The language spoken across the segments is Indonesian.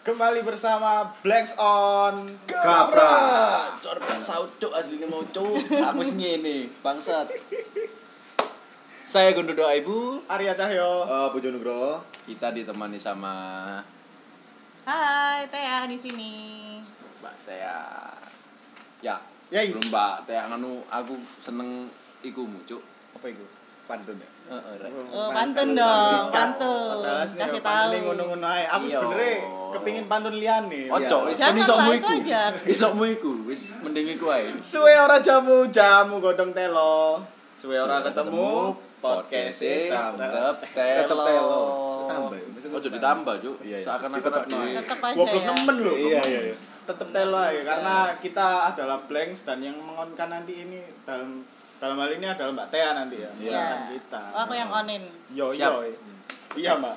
Kembali bersama Blanks on Kapra. Cor saut cuk asline mau cuk. Aku sing ngene, bangsat. Saya Gundu Doa Ibu. Arya Cahyo. Eh, Bojo Nugroho. Kita ditemani sama Hai, Tea di sini. Mbak Tea. Ya, Yai. belum Mbak Tea nganu aku seneng iku mu cuk. Apa itu? Pantun ya? Heeh. Oh, pantun dong, pantun. Kasih pantun tahu. ini ngono-ngono ae. Aku Iya. sebenernya kepingin pantun liane. Ojo, wis kan isokmu lah, iku. Isokmu iku, wis mending iku ae. Suwe ora jamu, jamu godong telo. Suwe ora ketemu, podcast tetep Tetep telo. Tambah Ojo tambah. ditambah, Cuk. Iya, iya. Seakan-akan di- ae. Goblok ya. nemen loh. Iya, iya, iya. Tetep telo aja karena kita adalah Blanks dan yang mengonkan nanti ini dalam dalam hal ini adalah Mbak Tea nanti ya. Iya. Bukan kita. Oh, aku yang onin. Yo Siap. yo. Iya, Mbak.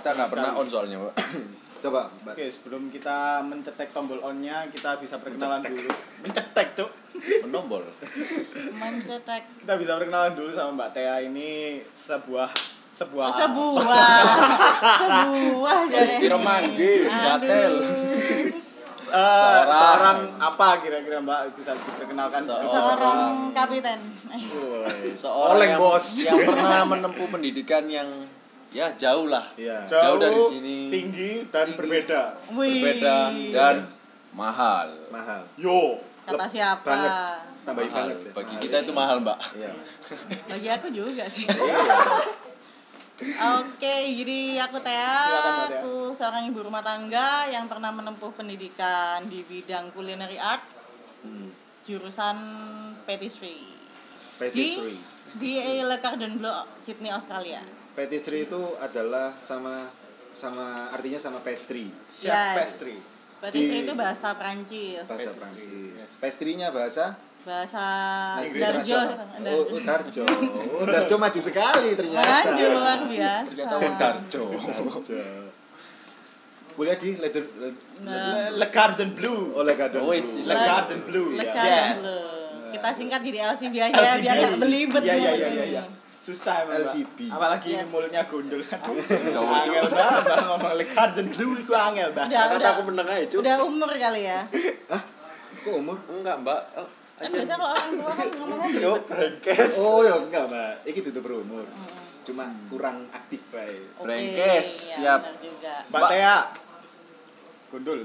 Kita nggak pernah on soalnya, Mbak. Coba, Mbak. Oke, sebelum kita mencetek tombol on-nya, kita bisa perkenalan dulu. Mencetek, Cuk. Menombol. Mencetek Kita bisa perkenalan dulu sama Mbak Tea ini sebuah sebuah sebuah sebuah jadi. Piro manggis, gatel. Eh, Seorang. seorang apa kira-kira Mbak bisa diperkenalkan? Seorang. Seorang kapiten. Seorang Oleng, yang, bos. yang pernah menempuh pendidikan yang ya jauh lah. Iya. Jauh dari sini. tinggi dan Tinggi. berbeda. Wih. Berbeda dan mahal. Mahal. Yo. Kata siapa? Banget. Tambahin Mahal. banget. ya. Bagi Mahal. kita itu mahal, Mbak. Iya. Bagi aku juga sih. Oke, jadi aku Tea, Tea. aku seorang ibu rumah tangga yang pernah menempuh pendidikan di bidang culinary art, Hmm. jurusan patisserie. Patisserie. Di Le Cordon Bleu, Sydney, Australia. Patisserie itu adalah sama sama artinya sama pastry. Chef pastry. Patisserie Di- itu bahasa Prancis. Bahasa Pastry, Prancis. yes. Pastry-nya bahasa Bahasa Inggris Darjo. internasional. Oh, oh, Darjo. Oh, Darjo maju sekali ternyata. Maju luar biasa. Ternyata oh, Darjo. Darjo. Kuliah di Leather Nah, Le, Le Garden Blue. oleh Garden Oh, Blue. Le Garden Blue. Le ya. Cordon Yes. Bleu. Kita singkat jadi LCB aja biar nggak belibet Iya iya iya iya. iya. Susah emang. LCB. Apalagi Yes. mulutnya gondol. Aduh. Cowok, Angel banget Mbak, ngomong Le Garden Blue itu angel, Mbak. Udah, Kata aku meneng aja, Cuk. Udah umur kali ya. Kok umur? Enggak, Mbak. Oh, Kan biasa kalau orang tua kan ngomongnya Cuk, belibet. brengkes. Oh ya enggak, Mbak. Iki tutup berumur. Cuma kurang aktif bae. Oke, Brengkes, iya, siap. Mbak. Tea. Gondol.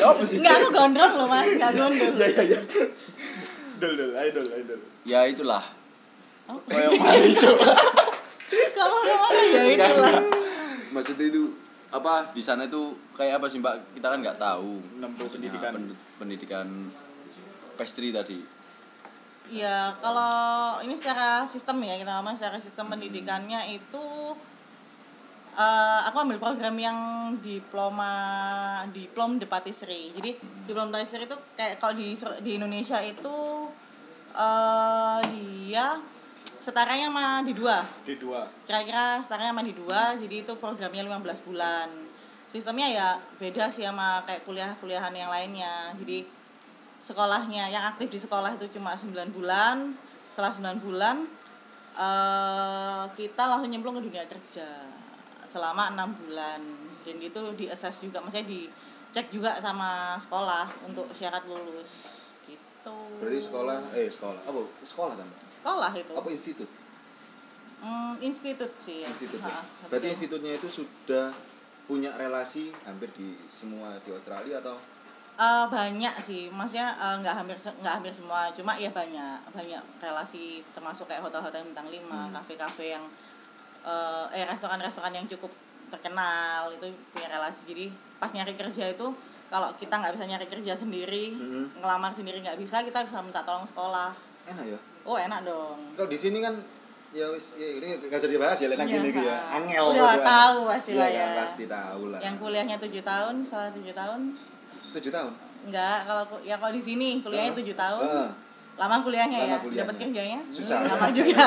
Apa sih? Enggak, aku gondrong loh mas, enggak gondol. Iya iya iya. Dol dol, ayo dol, ayo dol. Ya itulah. Oh, Kayak mari, Cuk. kamu mana ya itu Enggak, lah. enggak. Maksudnya itu apa di sana itu kayak apa sih Mbak? Kita kan nggak tahu. Maksudnya pendidikan. pen- pendidikan pastry tadi. Iya, kalau ini secara sistem ya kita ngomong secara sistem pendidikannya itu eh, aku ambil program yang diploma diplom de patisserie. Jadi diplom patisserie itu kayak kalau di di Indonesia itu eh dia setaranya sama di dua. Di dua. kira-kira setaranya sama di dua jadi itu programnya 15 bulan sistemnya ya beda sih sama kayak kuliah-kuliahan yang lainnya jadi sekolahnya yang aktif di sekolah itu cuma 9 bulan setelah 9 bulan eh kita langsung nyemplung ke dunia kerja selama enam bulan dan itu di assess juga maksudnya dicek juga sama sekolah untuk syarat lulus gitu Berarti sekolah eh sekolah. Apa? Sekolah kan? sekolah itu Apa institut? Hmm, institut sih ya. Institut. Ya? Berarti institutnya itu sudah punya relasi hampir di semua di Australia atau Eh, banyak sih, maksudnya eh, nggak hampir se- nggak hampir semua, cuma ya banyak banyak relasi termasuk kayak hotel-hotel bintang 5, Hmm. kafe-kafe yang eh, eh restoran-restoran yang cukup terkenal itu punya relasi. Jadi pas nyari kerja itu kalau kita nggak bisa nyari kerja sendiri, Mhm. ngelamar sendiri nggak bisa, kita bisa minta tolong sekolah. enak ya? Oh enak dong. Kalau di sini kan ya wis ya ini gak usah dibahas ya lek Iya, gini gitu ya. ha. Angel. Udah gitu kan. tahu pasti lah kan, ya. Pasti tahu lah. Yang kuliahnya tujuh tahun, setelah tujuh tahun, 7 tahun. enggak kalau ya kalau di sini kuliahnya Heeh. tujuh tahun. Heeh. lama kuliahnya Lama ya kuliahnya. dapat kerjanya Susah. lama juga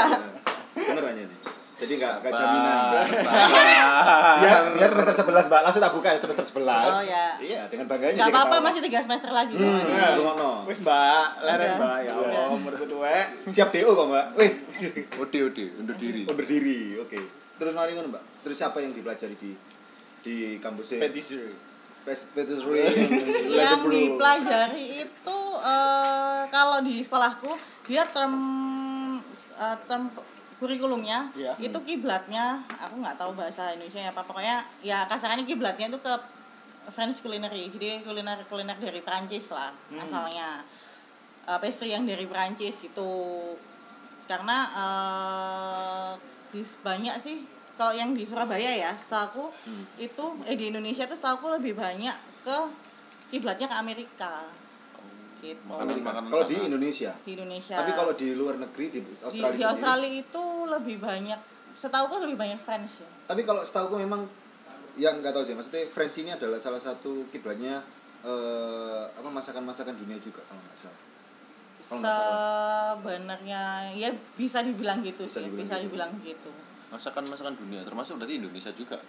Bener aja nih. Jadi enggak enggak jaminan. Ah. Ya, dia semester 11, Mbak. Langsung tak buka ya semester 11. Oh, ya. Iya, dengan bangganya. nggak apa-apa masih tiga semester lagi Hmm, kok. Iya. rungokno. Wis Mbak, leren. Mbak. Ya Allah, Udah. umurku tuwek. Siap DO kok, Mbak. Wih, Ode ode undur diri. undur diri. Oke. Terus mari ngono, Mbak. Terus apa yang dipelajari di di kampusnya? Patisserie. Yang dipelajari itu eh, kalau di sekolahku dia term eh, term kurikulumnya Iya. itu kiblatnya aku nggak tahu bahasa Indonesia apa pokoknya ya kasarannya kiblatnya itu ke French culinary jadi kuliner kuliner dari Prancis lah Hmm. asalnya Eh, pastry yang dari Prancis gitu karena di banyak sih kalau yang di Surabaya ya setahu Hmm. itu eh di Indonesia tuh setahu lebih banyak ke kiblatnya ke Amerika gitu Amerika. makanan Kalau di. Indonesia. di Indonesia Tapi kalau di luar negeri di di, Australia di sendiri. Australia itu lebih banyak setahu lebih banyak French ya Tapi kalau setahu memang yang nggak tahu sih, maksudnya France ini adalah salah satu kiblatnya eh, apa masakan-masakan dunia juga kalau nggak salah. Sebenarnya ya bisa dibilang gitu Bisa sih dibilang bisa gitu. dibilang gitu Masakan masakan dunia termasuk berarti Indonesia juga.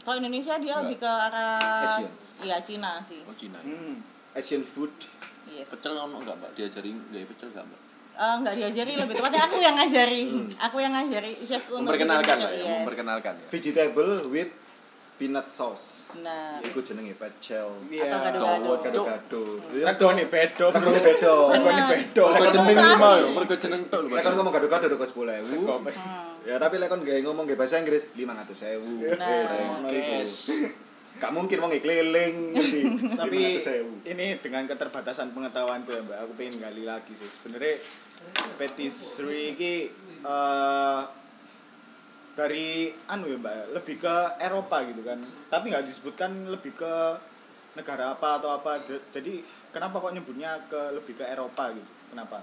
kalau Indonesia dia Enggak. lebih ke arah Asian. iya Cina sih Oh Cina. Hmm. Asian food. yes Pecel ono enggak, Mbak? Diajarin gaya pecel enggak, Mbak? Eh, nggak diajari lebih tepatnya aku yang ngajari aku yang ngajari chef untuk Memperkenalkan lah ya, yes. memperkenalkan ya. Vegetable with peanut sauce. nah Iku jenenge pecel. Iya. Atau gado-gado. Gado-gado. Redo nih bedo. Redo nih bedo. Redo nih bedo. Ketemu jeneng lima yo, mergo jeneng tok lho. Lek kon ngomong gado-gado kos 10.000. Hmm. Ya tapi lek kon gawe ngomong gawe bahasa Inggris 500.000. Nah. Wes, ngono iku. Yes. Gak mungkin wong keliling mesti Tapi 500.000. ini dengan keterbatasan pengetahuan tuh ya Mbak, aku pengen gali lagi sih. Sebenarnya patisserie ini eh, dari anu ya Mbak, lebih ke Eropa gitu kan. Tapi nggak disebutkan lebih ke negara apa atau apa. Jadi kenapa kok nyebutnya ke lebih ke Eropa gitu? Kenapa?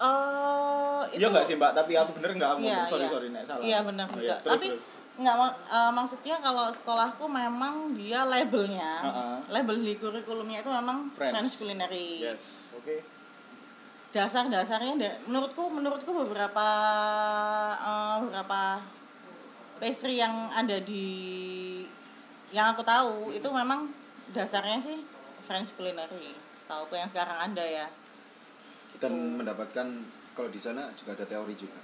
Eh, itu Iya nggak sih Mbak? Tapi aku bener nggak aku ngomong? sorry iya. sorry nek salah. Iya benar Oh, juga. iya. Terus, Tapi terus. nggak eh, maksudnya kalau sekolahku memang dia labelnya, Ha-ha. label di kurikulumnya itu memang French. French, culinary. Yes. Oke. Dasar-dasarnya da- menurutku menurutku beberapa eh, beberapa pastry yang ada di yang aku tahu itu memang dasarnya sih French culinary. Setahuku yang sekarang ada ya. Dan mendapatkan kalau di sana juga ada teori juga.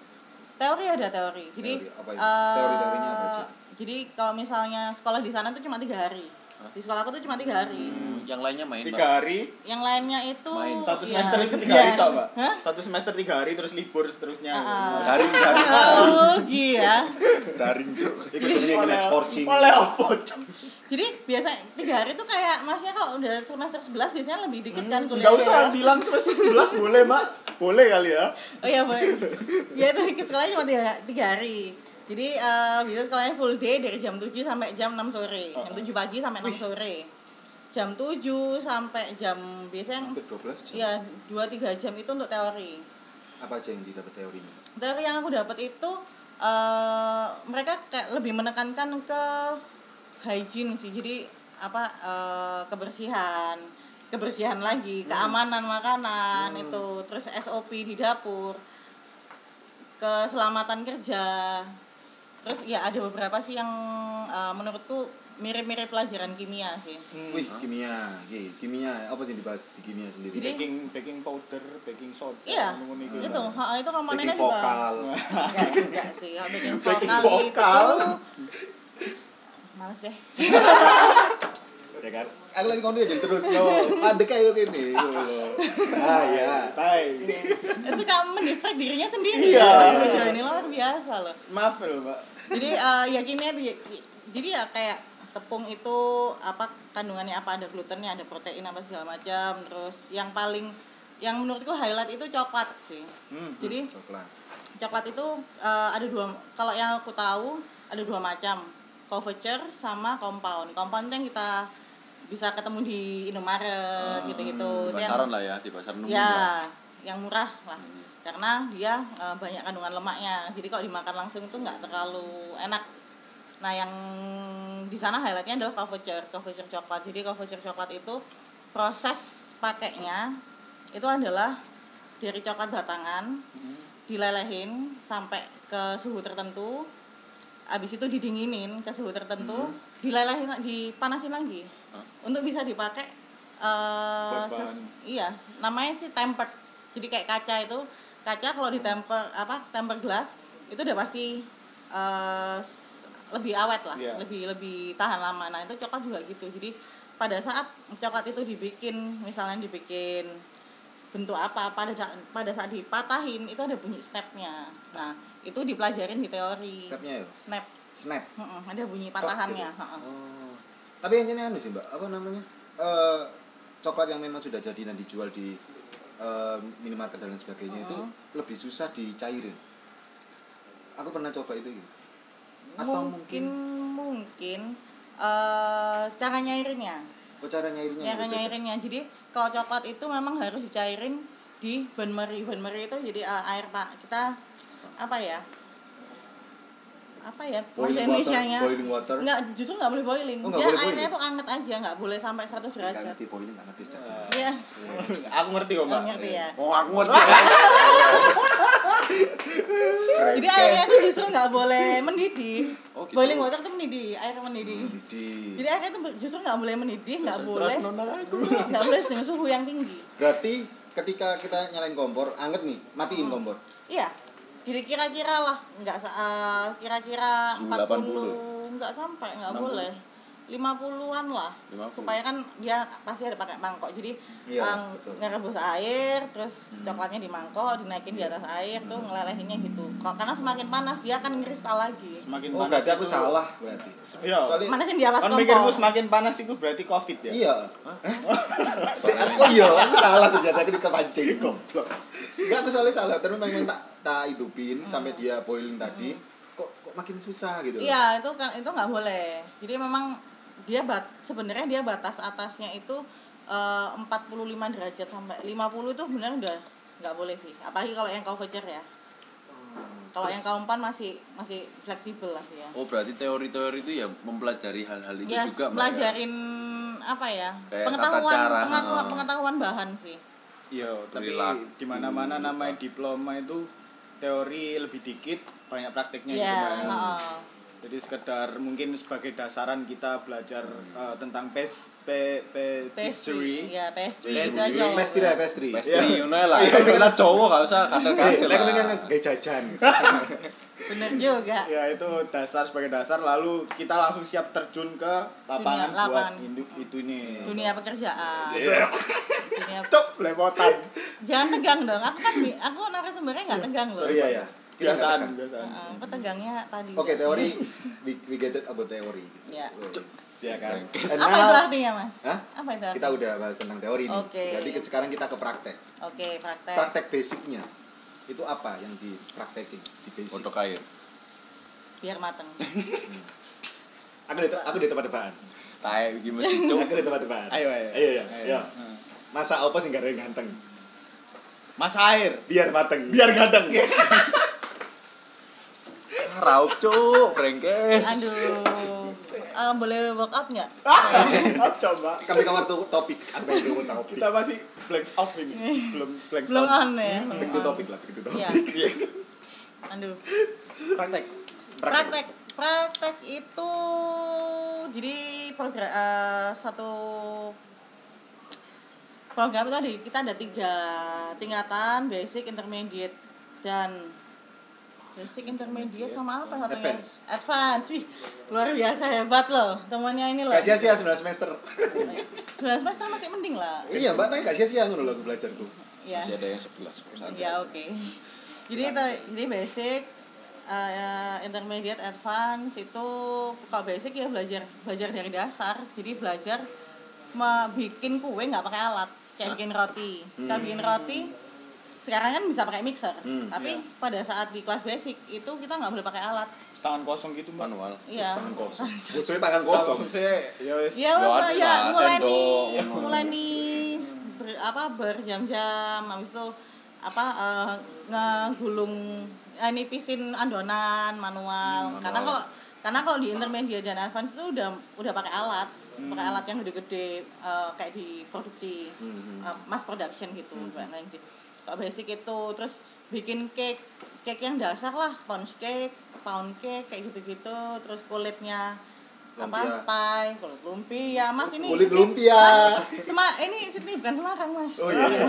Teori ada teori. Jadi Teori apa itu? eh, Teori-teorinya apa aja? Jadi kalau misalnya sekolah di sana tuh cuma tiga hari. Di sekolahku tuh cuma tiga hari. Hmm, Yang lainnya main. Tiga hari Yang lainnya itu Main. satu ya, semester itu tiga hari tau Mbak? Hah? Satu semester tiga hari terus libur seterusnya. Ah. Daring daring Oh, iya. daring Cuk. Iku jenenge kelas forcing. Oleh apa? Jadi biasa tiga hari tuh kayak masnya kalau udah semester 11 biasanya lebih dikit kan Hmm, Nggak usah kuliahnya. bilang semester 11 boleh Mbak. Boleh kali ya. Oh iya boleh. Ya itu ke sekolahnya cuma tiga, tiga hari. Jadi eh bisa sekolahnya full day dari jam 7 sampai jam 6 sore. Jam 7 pagi sampai 6 sore. Jam 7 sampai jam biasanya Hampir 12 jam. ya 2 3 jam itu untuk teori. Apa aja yang didapat teorinya? Teori yang aku dapat itu eh mereka kayak lebih menekankan ke hygiene sih. Jadi apa eh, kebersihan, kebersihan lagi, keamanan makanan itu, terus SOP di dapur, keselamatan kerja. Terus ya ada beberapa sih yang eh, menurutku mirip-mirip pelajaran kimia sih. Wih, kimia. Oke, kimia. Apa sih dibahas di kimia sendiri? Jadi- Baking baking powder, baking soda. Iya, iku, itu, ha, itu komponennya Baking vokal. Enggak juga sih, kalau baking Baking vokal, vokal. itu Males deh. Ya kan? Aku lagi ngomong aja terus no. Ada kayak gini. gitu. Ah ya. Tai. itu kamu mendistrak dirinya sendiri Iya. ya. Ujo ini luar biasa loh. Maaf loh, Mbak. Jadi eh, ya kimia tuh ya- jadi ya kayak tepung itu apa kandungannya apa ada glutennya, ada protein apa segala macam. Terus yang paling yang menurutku highlight itu coklat sih. Hmm. Jadi Coklat. coklat itu eh, ada dua kalau yang aku tahu ada dua macam couverture sama compound compound yang kita bisa ketemu di Indomaret gitu-gitu. Di yang- pasaran lah ya, di pasar umum. lah. ya yang murah lah. Karena dia eh, banyak kandungan lemaknya. Jadi kalau dimakan langsung itu nggak terlalu enak. Nah yang di sana highlightnya adalah couverture couverture coklat. Jadi couverture coklat itu proses pakainya itu adalah dari coklat batangan dilelehin sampai ke suhu tertentu habis itu didinginin ke suhu tertentu dilelehin dipanasin lagi. Hah? untuk bisa dipakai Buat ses- iya namanya sih tempered. Jadi kayak kaca itu kaca kalau di temper apa temper glass itu udah pasti s- lebih awet lah Iya. lebih lebih tahan lama. Nah itu coklat juga gitu. Jadi pada saat coklat itu dibikin misalnya dibikin bentuk apa pada pada saat dipatahin itu ada bunyi snapnya nah itu dipelajarin di teori Stepnya ya, snap snap. Mm-mm, ada bunyi patahannya gitu. Oh. Tapi yang ini anu sih mbak, apa namanya? Eh coklat yang memang sudah jadi dan dijual di eh, minimarket dan sebagainya itu Oh. lebih susah dicairin. Aku pernah coba itu gitu. Atau mungkin mungkin eh cara nyairinnya Oh, cara nyairinnya. cara gitu. nyairinnya jadi kalau coklat itu memang harus dicairin di bahan meri bahan meri itu jadi eh, air pak kita apa ya apa ya Boiling bahasa water, boiling water. nggak justru nggak boleh boiling Oh, nggak dia boleh airnya boiling? tuh anget aja nggak boleh sampai 100 Nggak derajat ngerti boiling, nggak ngerti secara. iya aku ngerti kok mbak ngerti ya Oh, aku ngerti. jadi airnya tuh justru nggak boleh mendidih Oh, gitu. boiling water tuh mendidih air mendidih Jadi, jadi airnya tuh justru nggak boleh mendidih nggak Terus boleh aku. nggak boleh dengan suhu yang tinggi berarti ketika kita nyalain kompor, anget nih, matiin kompor. Iya. Jadi kira-kira lah nggak sa- eh, kira-kira Suhu 40 nggak sampai nggak 60. boleh. 50-an lah 50. supaya kan dia pasti ada pakai mangkok jadi Iya, betul. ngerebus air terus coklatnya di mangkok dinaikin di atas air tuh ngelelehinnya gitu kok karena semakin panas dia akan kristal lagi semakin Oh, panas berarti aku itu- salah berarti. iya Soalnya manasin di atas kan mikirmu semakin panas itu berarti covid ya Iya. Eh? Si, aku iya, aku salah ternyata aku dikepancing goblok. Enggak aku soalnya salah, terus memang tak tak hidupin sampai dia boiling tadi. Kok kok makin susah gitu. Iya, itu itu nggak boleh. Jadi memang dia bat sebenarnya dia batas atasnya itu eh, 45 derajat sampai 50 itu benar udah nggak boleh sih. Apalagi kalau yang voucher ya. Hmm, Kalau yang kaumpan masih masih fleksibel lah ya. Oh, berarti teori-teori itu ya mempelajari hal-hal itu Ya, juga, ya? pelajarin apa ya? Kayak pengetahuan tata cara, pengetahuan, ha. pengetahuan bahan sih. iya tapi di mana mana namanya diploma itu teori lebih dikit banyak prakteknya Iya, gitu ya. Jadi sekedar mungkin sebagai dasaran kita belajar eh, tentang pes pe, pe, Pastry, pastry ya pastry aja. pastry ya, pastry. Pastry ngono lah. Kita cowok gak usah Eh, kasar-kasar. lek pengen kayak jajan. Bener juga. ya itu dasar sebagai dasar lalu kita langsung siap terjun ke lapangan Dunia- buat induk itunya Dunia pekerjaan. Iya. Dunia cok lepotan Jangan tegang dong. Aku kan aku narasumbernya nggak tegang loh. Oh iya ya. Kita nggak biasaan tekan. biasaan Heeh, aku tegangnya tadi. Oke, teori we, we get it about teori. Ya. Ya kan. And Apa itu now, artinya, Mas? Hah? Apa itu artinya? kita udah bahas tentang teori nih. Oke. Jadi ke- sekarang kita ke praktek. Oke, praktek. Praktek basicnya itu apa yang dipraktekin di basic? Kodok air. Biar mateng. Aku di aku di tempat depan. Tae iki mesti cuk. Aku di tempat depan. ayo ayo Ayo ya. Ayo. Ayo. Heeh. Masa apa sih gak ada yang ganteng? mas air Biar mateng. biar ganteng Raup cuk, brengkes. Aduh. Eh, boleh walk out nggak? coba Kami ke waktu topik. Apa yang kamu tahu? kita masih blank off ini belum blank Belum sound. on ya. Itu topik lah, itu topik. Iya. Iya. Aduh. praktek Praktek. Praktek itu jadi program eh, satu program itu ada kita ada tiga tingkatan basic, intermediate dan basic, intermediate sama apa satunya? Advance. Advance. Wih, luar biasa hebat loh temannya ini loh. Gak sia-sia 9 semester. Sebelas semester masih mending lah. Iya, Mbak, tapi gak sia-sia ngono lho aku belajarku. Iya. Masih ada yang 11 santai. Ya oke. Jadi itu jadi basic, eh, intermediate, advance itu kalau basic ya belajar belajar dari dasar. Jadi belajar bikin kue nggak pakai alat, kayak bikin roti. Kalau bikin roti sekarang kan bisa pakai mixer, Hmm, tapi iya. pada saat di kelas basic itu kita nggak boleh pakai alat. tangan kosong gitu Manual. Iya. Tangan kosong. Musuhnya tangan kosong. saya ya wis Ya, Ya, mulai ya nih, mulai nih ber, apa berjam-jam habis itu apa eh, ngegulung eh, nipisin adonan manual. Hmm, Karena kalau karena kalau di intermediate dan advance itu udah udah pakai alat, pakai alat yang gede-gede eh, kayak di produksi Hmm. eh, mass production gitu. Kayak gitu. Kalau basic itu terus bikin cake cake yang dasar lah sponge cake pound cake kayak gitu-gitu terus kulitnya apa pie kulit lumpia mas ini Kulit lumpia. mas, sema ini Sydney bukan Semarang mas Oh iya. iya.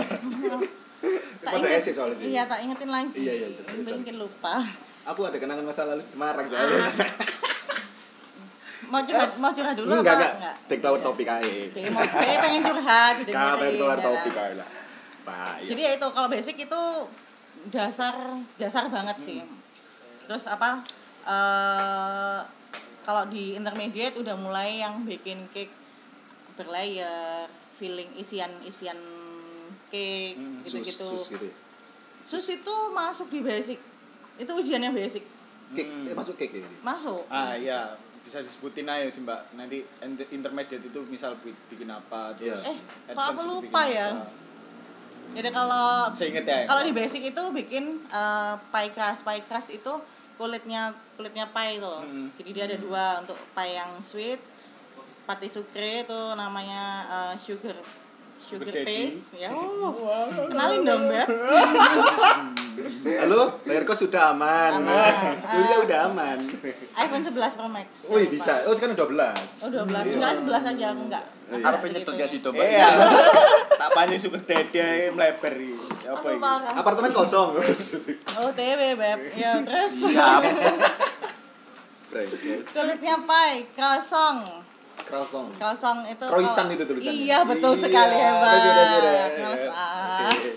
tak inget soalnya iya tak ingetin lagi Iya, iya, sorry. mungkin lupa Aku ada kenangan masa lalu di Semarang soalnya. mau curhat mau curhat dulu Enggak, apa enggak. Take tahu topik aja. Mau dia pengen curhat Enggak, didengerin, pengen keluar topik aja lah. Pak. ya. jadi ya itu kalau basic itu dasar dasar banget sih terus apa eh kalau di intermediate udah mulai yang bikin cake berlayer filling isian isian cake Hmm, gitu gitu Sus, sus gitu. ya. sus itu masuk di basic itu ujiannya basic Cake, Hmm. eh, masuk cake ya. masuk ah iya bisa disebutin aja sih mbak nanti inter- intermediate itu misal bi- bikin apa terus Iya. Eh, kok aku lupa ya? apa. Jadi kalau inget ya kalau di basic itu bikin eh, pie crust. Pie crust itu kulitnya kulitnya pie itu loh. Hmm. jadi dia ada dua untuk pie yang sweet pati sucre itu namanya eh, sugar sugar, Sugar paste. Ya kenalin dong Beb Halo, layarku sudah aman. Aman. Kuliah Ah. udah aman. iPhone 11 Pro Max Wih, bisa. Oh, sekarang 12. oh 12 Iya. enggak 11 aja aku enggak Oh, iya. Arep nyetel gak sih coba? iya tak panjang sugar daddy aja melebar ini apa parah. Apartemen kosong. OTW Beb ya terus Siap. Kulitnya pie kosong Croissant. Kosong itu Croissant itu tulisannya. Iya, betul Iya, sekali hebat. Males, ah. Oke.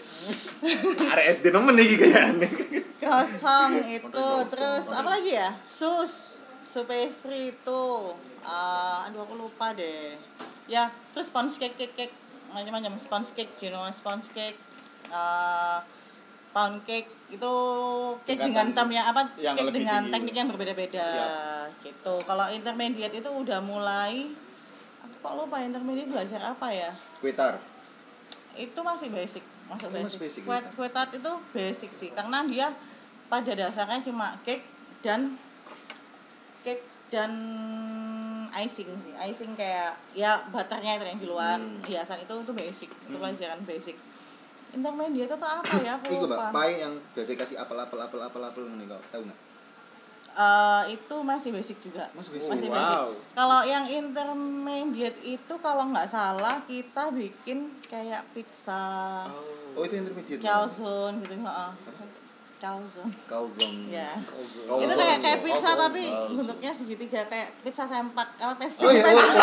Arek SD nemen nih kayaknya. Kosong itu terus apa lagi ya? Sus, su pastry itu. Ah, aduh aku lupa deh. Ya, terus sponge cake cake cake macam-macam sponge cake, Genoa sponge cake, ah, pound cake itu cake dengan Tingkatan term yang apa? yang cake dengan tinggi. teknik yang berbeda-beda gitu. Kalau intermediate itu udah mulai kok lupa intermediate belajar apa ya? Kuitar. itu masih basic masuk basic, masih basic, kue ya. kue tart itu basic sih karena dia pada dasarnya cuma cake dan cake dan icing sih icing kayak ya butternya itu yang di luar Hmm. hiasan itu itu basic itu pelajaran basic intermediate itu apa ya aku lupa pie yang biasa kasih apel apel apel apel apel ngene kok. Tahu enggak? Eh, itu masih basic juga Masih basic. masih Wow. basic kalau yang intermediate itu kalau nggak salah kita bikin kayak pizza Oh, itu intermediate. calzone gitu heeh. Calzone Calzone. ya Calzone. itu kayak kayak pizza Calzone. tapi Calzone. bentuknya segitiga kayak pizza sempak apa pastry Oh iya, oh, pentis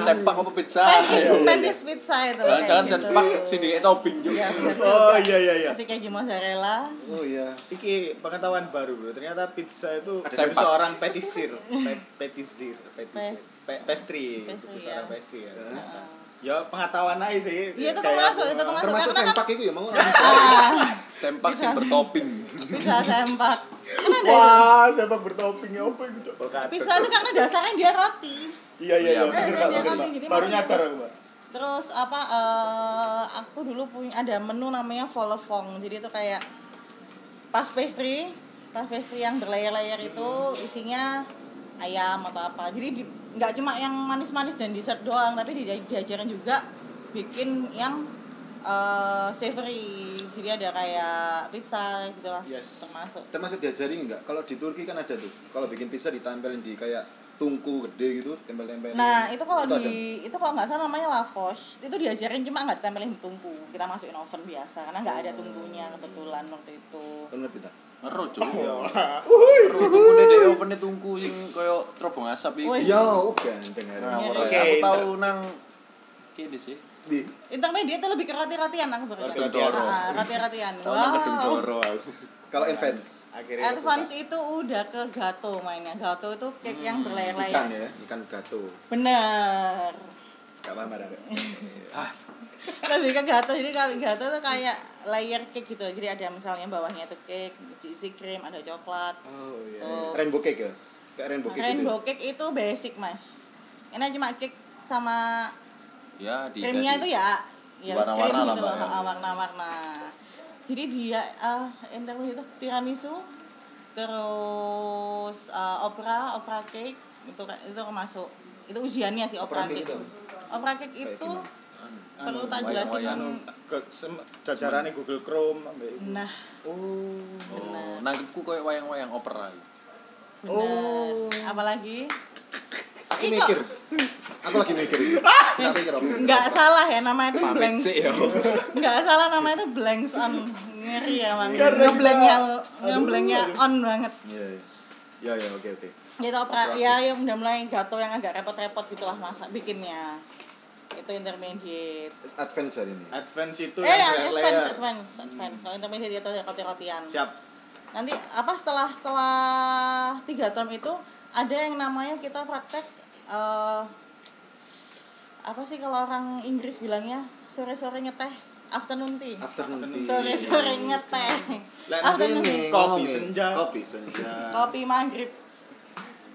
Sempak apa pizza? pentis, Ayo. pentis pizza itu loh, kayak Jangan-jangan gitu. sempak sing di topping juga. ya, oh iya iya iya kasih keju mozzarella Oh iya. Iki pengetahuan baru bro. Ternyata pizza itu Ada dari seorang petisir, Pe- petisir, petisir, Pes- Pe- pastry, Pastry, itu seorang ya. pastry ya. Heeh. Ya pengetahuan aja sih. Iya, itu termasuk, itu termasuk. Termasuk karena kan- sempak itu ya mau. ah Sempak Pizza. bertopping. pizza sempak kan. Wah, sempak bertopping ya apa itu? pizza itu karena dasarnya dia roti Iya iya iya. Iya, bener, bener, Baru nyadar aku, Mbak. Terus apa eh aku dulu punya ada menu namanya volefong. Jadi itu kayak puff pastry, puff pastry yang berlayer-layer itu isinya ayam atau apa. Jadi di- nggak cuma yang manis-manis dan dessert doang, tapi dia- diajarin juga bikin yang eh savory. Jadi ada kayak pizza gitu lah Yes. termasuk. Termasuk diajari enggak? Kalau di Turki kan ada tuh. Kalau bikin pizza ditempelin di kayak tungku gede gitu, tempel-tempel. Nah, itu kalau di itu kalau nggak salah namanya lavosh. Itu diajarin cuma nggak ditempelin di tungku. Kita masukin oven biasa karena nggak ada tungkunya kebetulan waktu itu. Ero cuk. Iya. Tungkune dhek opene tungku sing kaya terobong asap Wih. iki. Ya, oh ganteng Nah. Iya, Oke, ya. aku tahu nang kene sih. Di Intermediate itu lebih ke roti-rotian aku tahu. Roti-rotian. Ah, roti-rotian. Aku. kalau advance Akhirnya Advance itu udah ke gato mainnya. Gato itu cake yang ikan berlayar-layar. ya, ikan gato. Bener. Gak apa-apa Rara. Lebih ke gato. Jadi kalau gato tuh kayak layer cake gitu. Jadi ada misalnya bawahnya itu cake, diisi krim, ada coklat. Oh iya. Tuh. Rainbow cake ya? Kayak rainbow cake Rainbow gitu. cake itu basic, Mas. Ini cuma cake sama Ya, di krimnya itu ya ya Warna-warna gitu ya. ah, warna-warna jadi dia uh, intermediate itu tiramisu terus uh, opera opera cake itu itu termasuk itu ujiannya sih opera, Opera cake cake itu? Opera cake Kayak itu gimana? perlu tak jelasin Anu, jajarannya Google Chrome nah Oh. Oh, nangkepku koyo wayang-wayang opera. benar Oh. apalagi Aku Ih, mikir. Aku lagi mikir. Nggak salah ya namanya itu blanks sih ya. nggak salah namanya itu blanks on ngeri ya mang ngeblanknya ngeblanknya on banget Iya. iya. Ya ya oke oke. gitu opera ya yang udah mulai gato yang agak repot-repot gitulah masak bikinnya itu intermediate Advance hari ini. Advance itu eh yang ya, advance layer. advance advance kalau intermediate itu roti-rotian Siap. nanti apa setelah setelah tiga term itu ada yang namanya kita praktek eh, apa sih kalau orang Inggris bilangnya sore-sore ngeteh afternoon tea Afternoon Afternoon tea. sore-sore ngeteh afternoon tea Kopi senja. Kopi senja. kopi maghrib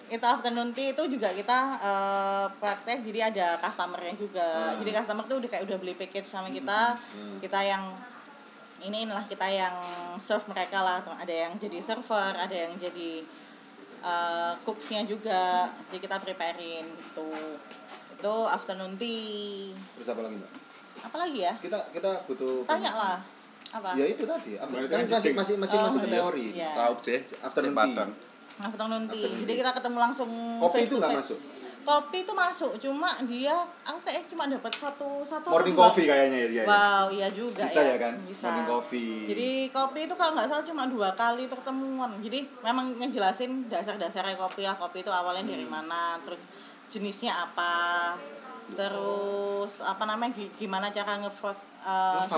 itu afternoon tea itu juga kita eh, praktek jadi ada customernya juga Hmm. jadi customer tuh udah kayak udah beli package sama kita Hmm. kita yang ini inilah kita yang serve mereka lah ada yang jadi server ada yang jadi eh, cooksnya juga jadi kita preparein gitu itu afternoon tea Terus apa lagi, Mbak? apalagi ya Kita kita butuh tanya lah apa Ya itu tadi. Apa? Berarti Kan masih masih masih Oh, masuk ke iya. teori. Iya. Tahu sih. Afternoon tea. Padang. afternoon tea Afternoon jadi kita ketemu langsung Kopi itu nggak masuk. kopi itu masuk cuma dia aku kayak cuma dapat satu satu Morning coffee kayaknya ya dia. ya? wow iya juga Bisa ya kan? bisa Morning coffee. jadi kopi itu kalau nggak salah cuma dua kali pertemuan jadi memang ngejelasin dasar-dasarnya kopi lah kopi itu awalnya dari Hmm. mana terus jenisnya apa terus apa namanya gi- gimana cara uh, Ngefroth.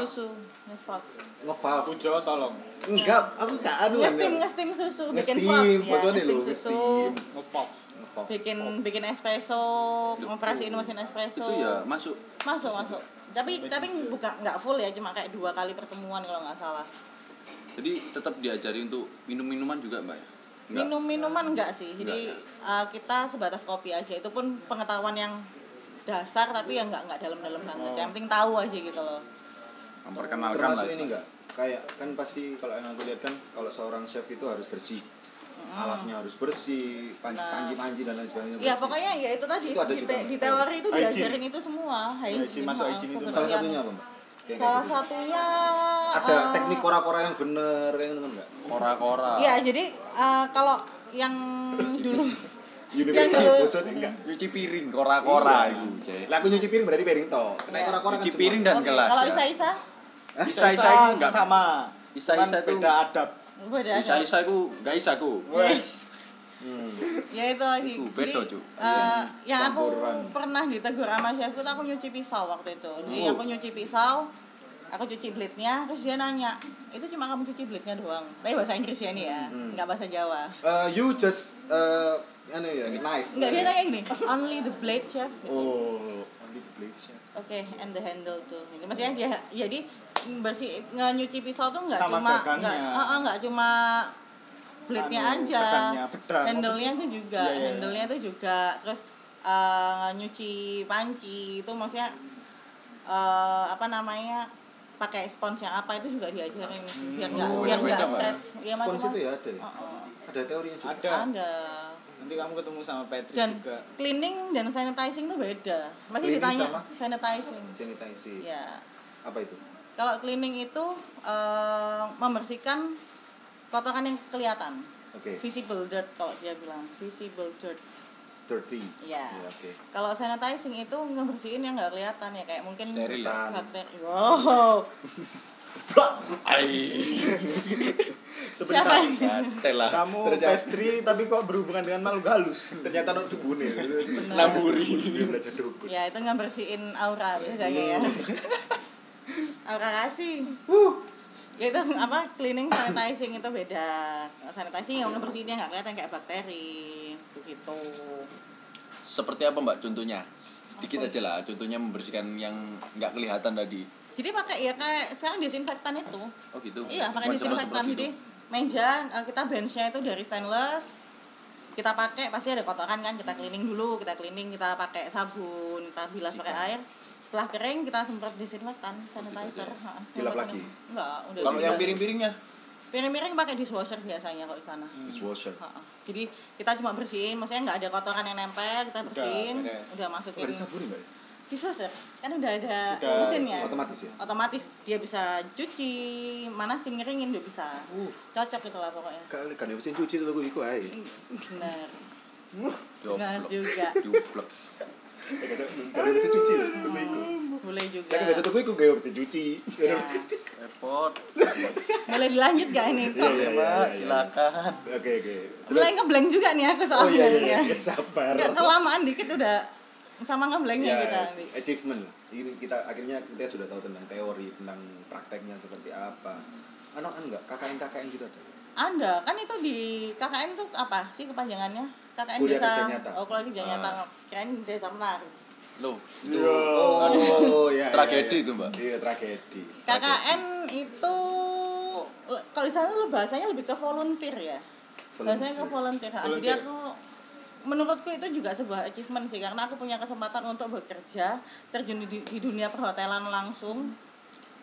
susu ngefroth ngeval. Pujo tolong. Enggak, aku enggak anu. ngestim ngestim susu bikin Ngestim, froth ya maksudnya ngestim susu ngestim. Ngepop. Ngepop. bikin bikin espresso ngoperasiin mesin espresso Itu ya masuk. masuk masuk tapi tapi bukan nggak full ya cuma kayak dua kali pertemuan kalau nggak salah Jadi tetap diajari untuk minum minuman juga, Mbak ya? Enggak. minum minuman enggak sih jadi Enggak, uh, kita sebatas kopi aja itu pun pengetahuan yang dasar tapi ya nggak nggak dalam-dalam banget Oh. yang penting tahu aja gitu loh Memperkenalkan lah. Termasuk ini enggak? Kayak kan pasti kalau yang aku lihat kan kalau seorang chef itu harus bersih. Alatnya harus bersih, pan- Nah. panci-panci dan lain sebagainya ya bersih. pokoknya ya itu tadi Itu di, te- di teori itu Hygiene. diajarin itu semua hygiene, masuk ha, hygiene itu. Salah satunya apa, Mbak? Kayak salah gitu. satunya Ada uh, teknik kora-kora yang bener kayak gitu kan enggak? Kora-kora. Iya, jadi uh, kalau yang dulu Universal maksudnya enggak? Nyuci piring, kora-kora Iya. itu, Cek. Lah aku nyuci piring berarti piring toh. Nek Iya. kora-kora Nyuci piring dan gelas. kalau ya. Isa-Isa Isa-isa itu enggak sama. Isa-isa itu- beda adab. beda Isa-isa ku enggak isa ku. Yes. Hmm. Ya itu lagi. Jadi, beda, Cuk. eh, yang aku pernah ditegur sama chefku aku nyuci pisau waktu itu. Jadi Oh. aku nyuci pisau, aku cuci blade-nya, terus dia nanya, itu cuma kamu cuci blade-nya doang. Tapi bahasa Inggris ya nih ya, Hmm. nggak bahasa Jawa. Eh, you just eh anu ya, knife. Enggak dia nanya gini, only the blade chef. Gitu. Oh, only the blade chef. Oke, and the handle tuh. Ini maksudnya dia jadi bersih nyuci pisau tuh nggak Sama cuma dagangnya. nggak ah, ah, nggak cuma blade-nya Anu, aja. Handle-nya tuh juga, Iya, iya. handle-nya tuh juga. Terus eh, nyuci panci itu maksudnya eh, apa namanya? pakai spons yang apa itu juga diajarin biar nggak Oh, biar nggak stretch ya Spons macam itu ya ada ya? Oh, Ada teorinya juga. Ada. ada Nanti kamu ketemu sama Patrick dan juga. cleaning dan sanitizing tuh beda pasti Cleaning ditanya sama? sanitizing Sanitizing. ya Apa itu? Kalau cleaning itu eh, membersihkan kotoran yang kelihatan. Oke. Visible dirt kalau dia bilang, visible dirt. Dirty. Ya. Ya, oke. Kalau sanitizing itu ngebersihin yang nggak kelihatan ya kayak mungkin bakteri. Wow. Siapa Gatel lah. Kamu Ternyata- pastry tapi kok berhubungan dengan makhluk halus. Ternyata no dukun ya. Laburi. Dia belajar dukun. Ya itu ngebersihin aura biasanya ya. aura kasih. Ya itu apa cleaning sanitizing itu beda. Sanitizing yang ngebersihinnya nggak kelihatan kayak bakteri begitu. Seperti apa, Mbak, contohnya? Sedikit aja lah, contohnya membersihkan yang nggak kelihatan tadi. Jadi pakai ya kayak sekarang disinfektan itu. Oh gitu. Iya, pakai disinfektan. gitu. Jadi meja eh, kita benchnya itu dari stainless. Kita pakai pasti ada kotoran kan, kita cleaning dulu, kita cleaning, kita pakai sabun, kita bilas pakai air. Setelah kering kita semprot disinfektan, sanitizer. aja. Ha, Dilap yang lagi? Enggak, udah. Kalau yang udah. piring-piringnya? piring-piring pakai dishwasher biasanya kalau di sana. Dishwasher. Ha, ha. Jadi kita cuma bersihin, maksudnya nggak ada kotoran yang nempel, kita bersihin, udah Oh, masukin ada sabun enggak? Ya? dishwasher. Kan udah ada Udah, mesinnya. Otomatis ya? otomatis dia bisa cuci manasin ngeringin dia bisa Uh, cocok gitu lah pokoknya kali kan mesin cuci itu aku iku ae. benar benar juga. Gak ada mesin cuci boleh juga Kan gak satu iku gak mesin cuci. ya. ekspor. Boleh dilanjut gak ini? Iya, iya, Ya, iya, Mbak, iya. silakan. Oke oke. Mulai ngeblank juga nih aku Oh soalnya. iya iya, ya. iya. sabar. Nggak kelamaan dikit udah sama ngeblanknya Yes, kita. achievement. Ini kita akhirnya kita sudah tahu tentang teori, tentang prakteknya seperti apa. Anu kan enggak KKN KKN gitu ada. Ada, kan itu di KKN tuh apa sih kepanjangannya? KKN Kuliah desa. kerja nyata. Oh, kuliah kerja Ah. nyata. Kirain desa menari. Loh, itu Yo. aduh, Oh iya. iya, tragedi iya. itu, Mbak. Iya, tragedi. KKN itu kalau di sana tuh bahasanya lebih ke volunteer ya. Bahasanya ke volunteer. Ah, Jadi Volunteer. aku menurutku itu juga sebuah achievement sih karena aku punya kesempatan untuk bekerja terjun di, di dunia perhotelan langsung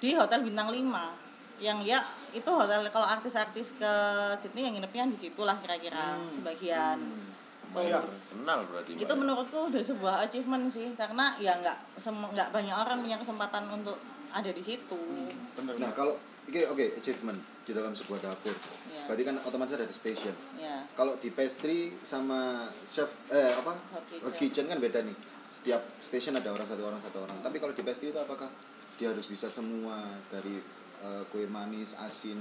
di hotel bintang 5 yang ya itu hotel kalau artis-artis ke Sydney yang nginepnya di situ lah kira-kira Hmm. sebagian Oh, Siap. Kenal berarti. Itu menurutku udah sebuah achievement sih karena ya nggak nggak banyak orang punya kesempatan untuk ada di situ Bener. Nah, kalau oke oke achievement di dalam sebuah dapur. Iya. Berarti kan otomatis ada di station. ya Kalau di pastry sama chef eh apa? Hot kitchen. Hot kitchen kan beda nih. Setiap station ada orang satu orang satu orang. Tapi kalau di pastry itu apakah dia harus bisa semua dari eh, kue manis, asin,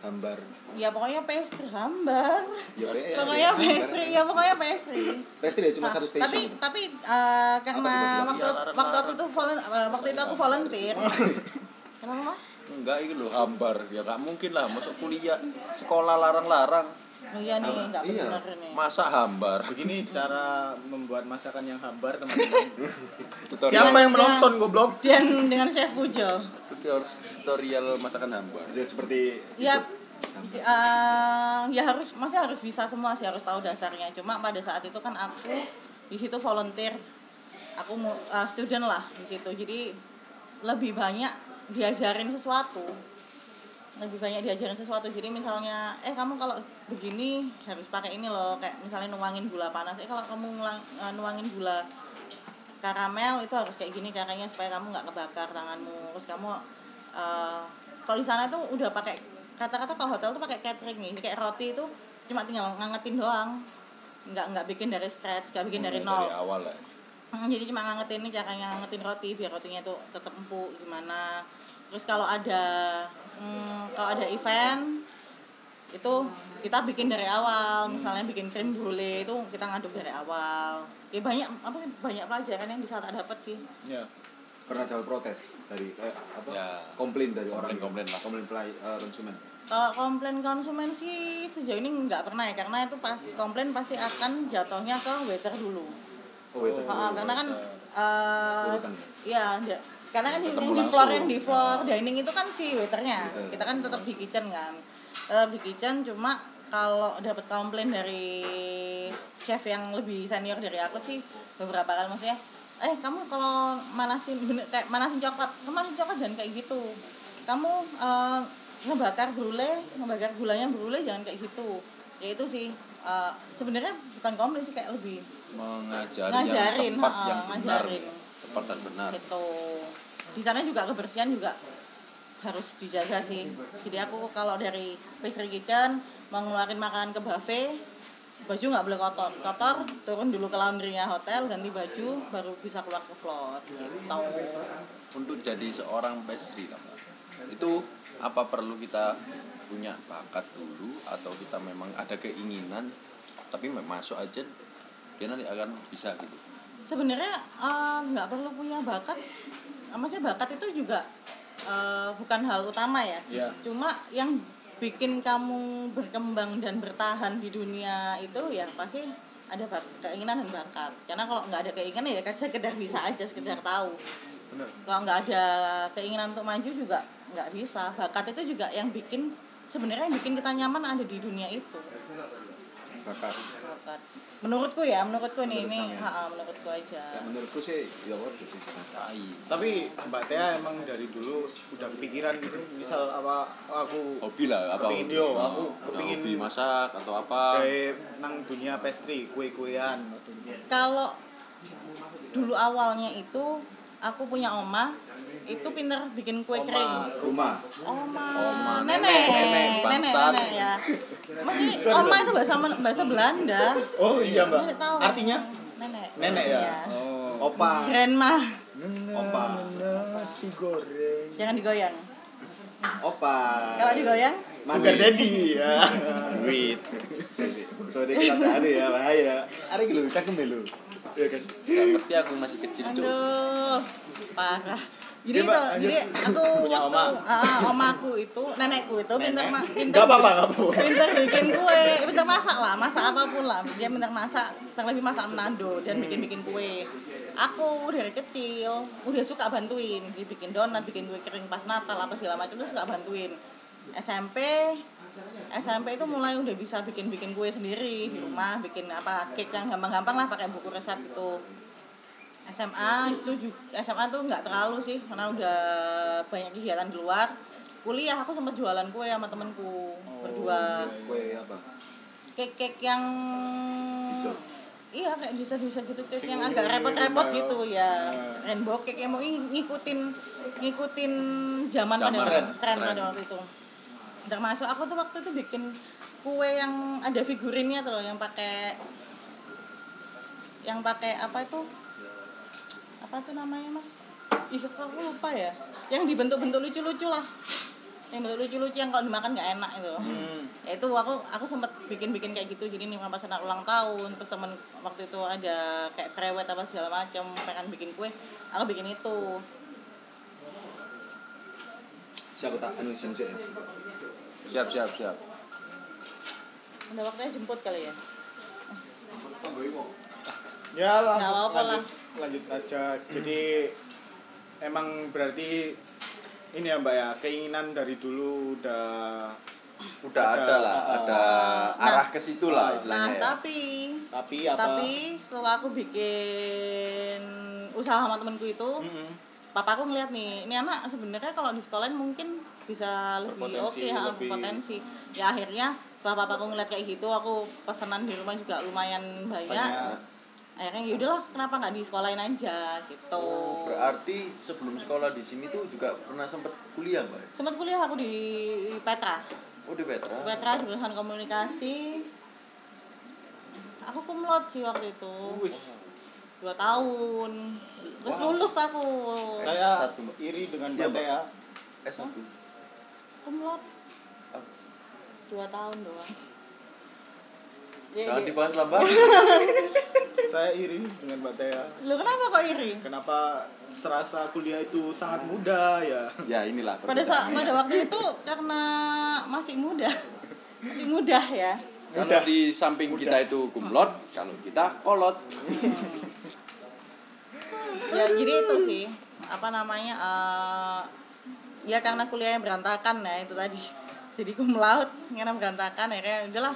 hambar? ya pokoknya pastry hambar Ya, ya, ya, pokoknya ya, pastry ya pokoknya pastry Pastry ya cuma Nah, satu station. tapi tapi eh, karena waktu Iya, waktu aku tuh volun- eh, waktu itu aku volunteer kenapa mas Enggak itu loh hambar. Ya nggak mungkin lah masuk kuliah sekolah larang-larang. oh, iya nih nggak Iya. benar nih Masa hambar? Begini cara membuat masakan yang hambar, teman-teman. Tutorial, Siapa yang menonton goblok? dan dengan chef Pujo tutorial, tutorial masakan hambar. Jadi seperti ya itu. eh, ya harus masih harus bisa semua sih harus tahu dasarnya cuma pada saat itu kan aku di situ volunteer aku mau eh, student lah di situ jadi lebih banyak diajarin sesuatu. Lebih banyak diajarin sesuatu. Jadi misalnya eh kamu kalau begini harus pakai ini loh. Kayak misalnya nuangin gula panas. Eh kalau kamu ngulang- eh, nuangin gula karamel itu harus kayak gini caranya supaya kamu nggak kebakar tanganmu. Terus kamu eh, kalau di sana tuh udah pakai kata-kata kalau hotel tuh pakai catering nih. Jadi kayak roti itu cuma tinggal ngangetin doang. Nggak nggak bikin dari scratch nggak bikin dari nol. Dari awal lah. Hmm, jadi cuma ngangetin nih caranya ngangetin roti biar rotinya tuh tetap empuk gimana terus kalau ada hmm, kalau ada event itu kita bikin dari awal misalnya bikin krim brulee itu kita ngaduk dari awal ya banyak apa sih, banyak pelajaran yang bisa tak dapat sih Ya. pernah dapat protes dari eh, apa? Ya. Komplain dari orang. Komplain-komplain lah. Komplain pelay- eh, konsumen. kalau komplain konsumen sih sejauh ini nggak pernah ya karena itu pas komplain pasti akan jatuhnya ke waiter dulu Oh, itu. Ha, karena kan eh Urutan. iya karena kan yang di floor yang di floor dining itu kan si waiternya. Iya. kita kan tetap di kitchen kan. Tetap di kitchen cuma kalau dapat komplain dari chef yang lebih senior dari aku sih beberapa kali maksudnya eh kamu kalau manasin bener, kayak manasin coklat kamu manasin coklat jangan kayak gitu. Kamu eh, ngebakar brulee ngebakar gulanya brulee jangan kayak gitu. Ya itu sih eh, sebenarnya bukan komplain sih kayak lebih Mengajari Ngajarin, yang tepat ha, yang benar. ngajarin. Tepat dan benar. gitu di sana juga kebersihan juga harus dijaga sih jadi aku kalau dari pastry kitchen mau ngeluarin makanan ke buffet baju nggak boleh kotor kotor turun dulu ke laundrynya hotel ganti baju baru bisa keluar ke floor gitu Untuk jadi seorang pastry. Itu apa perlu kita punya bakat dulu atau kita memang ada keinginan tapi masuk aja dia nanti akan bisa gitu. sebenarnya eh, nggak perlu punya bakat maksudnya bakat itu juga eh, bukan hal utama ya Iya. cuma yang bikin kamu berkembang dan bertahan di dunia itu ya pasti ada keinginan dan bakat. Karena kalau nggak ada keinginan ya kan sekedar bisa aja sekedar tahu. Bener. kalau nggak ada keinginan untuk maju juga nggak bisa. Bakat itu juga yang bikin sebenarnya yang bikin kita nyaman ada di dunia itu. Bakat. bakat menurutku ya menurutku nih Menurut ini ha, menurutku aja Ya, menurutku sih ya wajar sih. Tai. Tapi Mbak Tia emang dari dulu udah kepikiran gitu. Misal apa aku Hobi lah apa? Kepingin, yo, Oh, aku ya, kepingin- hobi masak atau apa? kayak nang dunia pastry, kue-kuean. kalau dulu awalnya itu aku punya oma itu pinter bikin kue Oma. kering Rumah. oma, Oma, nenek nenek, nenek, nenek ya Masih oma itu bahasa bahasa Belanda Oh iya Mbak. Masih tahu. Artinya nenek nenek ya. Iya. Oh. Opa. grandma Opa. Nasi goreng. jangan digoyang Opa. Kalau digoyang, Sugar daddy ya. Duit. Soalnya kita ada ya bahaya. Ada gitu, cakep dulu. Iya kan? Gak ngerti aku masih kecil aduh, parah. Jadi itu, jadi aku punya waktu oma. ah, ah, omaku itu, nenekku itu pinter Nenek. apa-apa, nggak apa-apa. pinter bikin kue, pinter masak lah, masak apa pun lah. Dia pinter masak, terlebih masak menado dan bikin-bikin kue. Aku dari kecil udah suka bantuin, dia bikin donat, bikin kue kering pas Natal apa segala macam tuh suka bantuin. SMP SMP itu mulai udah bisa bikin-bikin kue sendiri di rumah, bikin apa cake yang gampang-gampang lah pakai buku resep itu. SMA itu juga SMA tuh nggak terlalu sih karena udah banyak kegiatan di luar. Kuliah aku sempat jualan kue sama temenku berdua. Kue apa? Cake-cake yang Bisa. Iya kayak bisa bisa gitu Sing yang agak repot-repot gitu, gitu ya. Nah. Rainbow cake yang mau ng- ngikutin ngikutin zaman pada Zaman, waktu tren, tren pada waktu itu. Termasuk aku tuh waktu itu bikin kue yang ada figurinnya tuh loh yang pakai yang pakai apa itu apa tuh namanya mas? Ih aku lupa ya? Yang dibentuk-bentuk lucu-lucu lah. Yang bentuk lucu-lucu yang kalau dimakan nggak enak itu. Hmm. ya itu aku aku sempet bikin-bikin kayak gitu. Jadi nih pas anak ulang tahun terus temen waktu itu ada kayak prewed apa segala macam pengen bikin kue aku bikin itu. Siapa tak anu? Siap siap siap. udah waktunya jemput kali ya? Ya langsung Nggak apa-apa lanjut, lanjut aja. Jadi emang berarti ini ya Mbak ya keinginan dari dulu udah Udah ada lah, uh, ada arah ke situ lah nah istilahnya ya. tapi tapi apa? tapi setelah aku bikin usaha sama temenku itu Mm-mm. papaku ngeliat nih ini anak sebenarnya kalau di sekolah mungkin bisa lebih oke ha, lebih- potensi ya akhirnya setelah papaku ngeliat kayak gitu aku pesanan di rumah juga lumayan banyak, Banyak. Akhirnya yaudahlah kenapa nggak di sekolahin aja? Gitu. Oh, berarti sebelum sekolah di sini tuh juga pernah sempet kuliah, Mbak? sempat kuliah aku di Petra. Oh, di Petra. Petra jurusan komunikasi. Aku kumlot sih waktu itu. Wih, dua tahun. Terus Wow. lulus aku. Saya Satu, Mbak. iri dengan Iya, Mbak. Ya. S1. kumlot Ah, dua tahun doang Ya, Jangan dia- dibahas lah, Mbak. Saya iri dengan Mbak Tea. Lu kenapa kok iri? Kenapa serasa kuliah itu sangat mudah ya? ya, inilah Pada saat pada waktu itu karena masih muda. Masih mudah ya. Kalau Mudah. di samping Mudah. kita itu kumlot, kalau kita kolot. Ya jadi itu sih apa namanya eh, ya karena kuliahnya berantakan ya itu tadi. Jadi cum laude karena berantakan akhirnya udahlah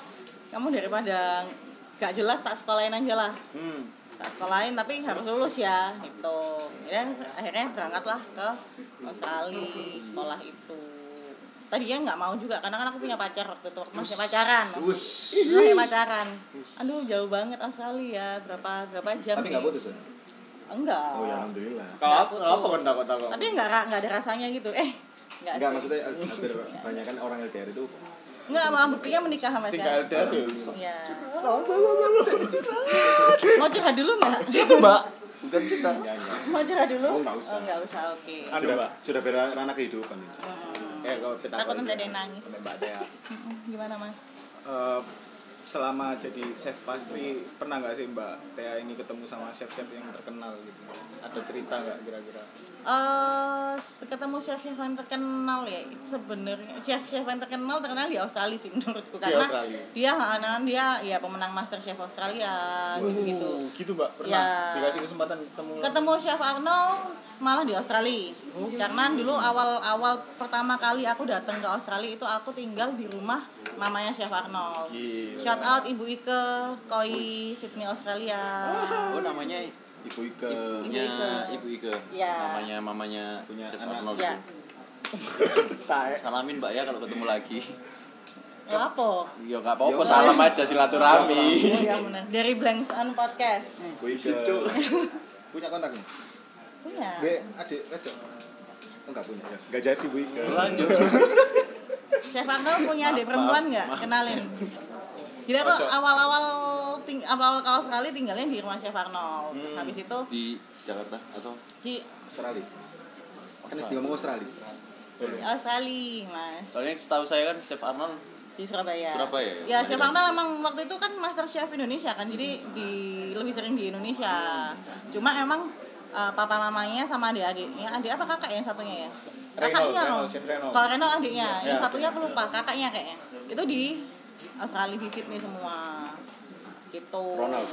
kamu daripada gak jelas tak sekolahin aja lah. Hmm. Tak sekolahin tapi harus lulus ya gitu. Dan akhirnya berangkatlah ke Australia sekolah itu. Tadinya nggak mau juga karena kan aku punya pacar waktu itu waktu masih pacaran. Masih pacaran. Aduh jauh banget Australia berapa berapa jam? Tapi nih? nggak putus ya? Enggak. Oh ya alhamdulillah. Kalau Nggak kan takut takut. Tapi enggak ra- enggak ada rasanya gitu. Eh, enggak. Enggak sih. maksudnya hampir banyak kan orang LDR itu Enggak, malah buktinya menikah sama saya. LDR ya. Iya. Mau curhat dulu enggak? Itu, Mbak. Bukan kita. enggak enggak. Mau curhat dulu? Oh, nggak usah. Oh, enggak usah, oke. Anu, Sudah Mbak. sudah berana kehidupan ini. Hmm. Eh kalau kita Takut nanti ada yang nangis. Gimana, Mas? Eh, selama jadi chef pastry pernah nggak sih Mbak Tea ini ketemu sama chef-chef yang terkenal gitu? Ada cerita nggak kira-kira? Eh, ketemu chef-chef yang terkenal ya sebenarnya chef-chef yang terkenal terkenal di Australia sih menurutku Di karena Australia. dia anak dia ya pemenang Master Chef Australia gitu-gitu. Oh, gitu Mbak. Pernah Ya. dikasih kesempatan ketemu? ketemu Chef Arnold malah di Australia karena dulu awal-awal pertama kali aku datang ke Australia itu aku tinggal di rumah mamanya Chef Arnold Gila. Shout out Ibu Ike Koi Sydney Australia Oh, namanya Ibu Ike. ibunya Ike. Ibu Ike. Ya. Namanya mamanya Punya Chef anak. Arnold. ya. Salamin Mbak ya kalau ketemu lagi. ya apa Ya nggak apa-apa, Ya, salam aja silaturahmi. oh ya benar dari Blanks on Podcast Ibu Ike. Punya kontaknya? punya Gue adik wedok. Oh enggak punya ya. Enggak jadi Bu Ike. Lanjut. Chef Arnold punya adik perempuan maaf, nggak maaf, kenalin jadi aku awal-awal ting awal-awal ke Australia tinggalnya di rumah Chef Arnold Hmm. habis itu Di Jakarta atau di Australia. Kan harus ngomong Australia. di Australia mas Soalnya setahu saya kan Chef Arnold di Surabaya. Surabaya ya? Ya, Chef Banyak Arnold emang waktu itu kan Master Chef Indonesia kan, jadi di lebih sering di Indonesia. Cuma emang eh, papa mamanya sama adik-adiknya, adik apa kakak yang satunya ya? Reno, Kakaknya Reno, loh. Kalau Reno adiknya, yang Ya. satunya aku lupa, kakaknya kayaknya. Itu di Australia di Sydney semua. Gitu. Ronald.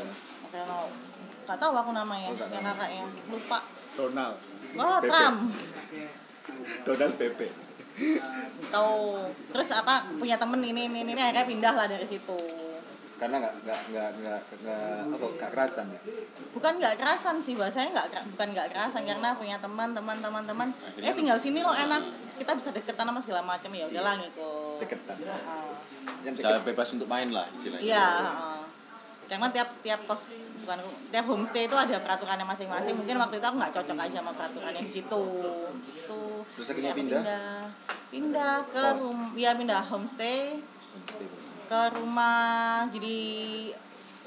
Reno. Gak tahu aku namanya, Oh, yang kakaknya. Lupa. Donald Wah, Pepe. Trump. Donald Pepe. Tahu. Terus apa punya temen ini ini ini akhirnya pindah lah dari situ. Karena nggak nggak nggak nggak nggak apa nggak kerasan ya. bukan nggak kerasan sih bahasanya nggak bukan nggak kerasan karena punya teman teman teman teman eh tinggal sini loh enak kita bisa deketan sama segala macam ya udahlah ngikut Deketan. Bisa deket. bebas untuk main lah istilahnya. iya heeh. karena tiap tiap kos bukan tiap homestay itu ada peraturannya masing-masing mungkin waktu itu aku nggak cocok aja sama peraturannya di situ gitu Terus akhirnya aku pindah? pindah pindah ke rum ya pindah homestay Stay bos. Ke rumah jadi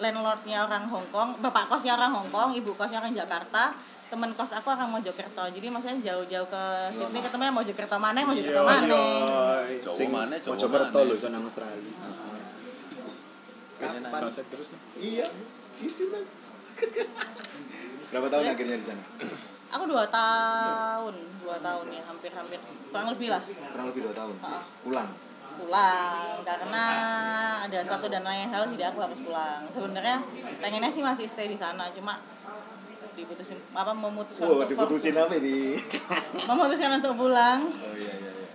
landlordnya orang Hong Kong, bapak kosnya orang Hong Kong, ibu kosnya orang Jakarta, temen kos aku orang Mojokerto. Jadi maksudnya jauh-jauh ke Sydney ketemunya Mojokerto mana, Mojokerto Iya, mana. iya. Jawa Sing mana, Jawa Mojokerto mana. lho sono nang Australia. Kapan? Terus nih. Iya, isi lah. Berapa tahun akhirnya di sana? Aku dua tahun, dua tahun ya, hampir-hampir, kurang lebih lah Kurang lebih dua tahun. Pulang. Pulang karena ada satu dan lain hal jadi aku harus pulang. Sebenarnya pengennya sih masih stay di sana, cuma diputusin apa memutuskan Wow, untuk diputusin apa ini? memutuskan untuk pulang Oh iya iya iya.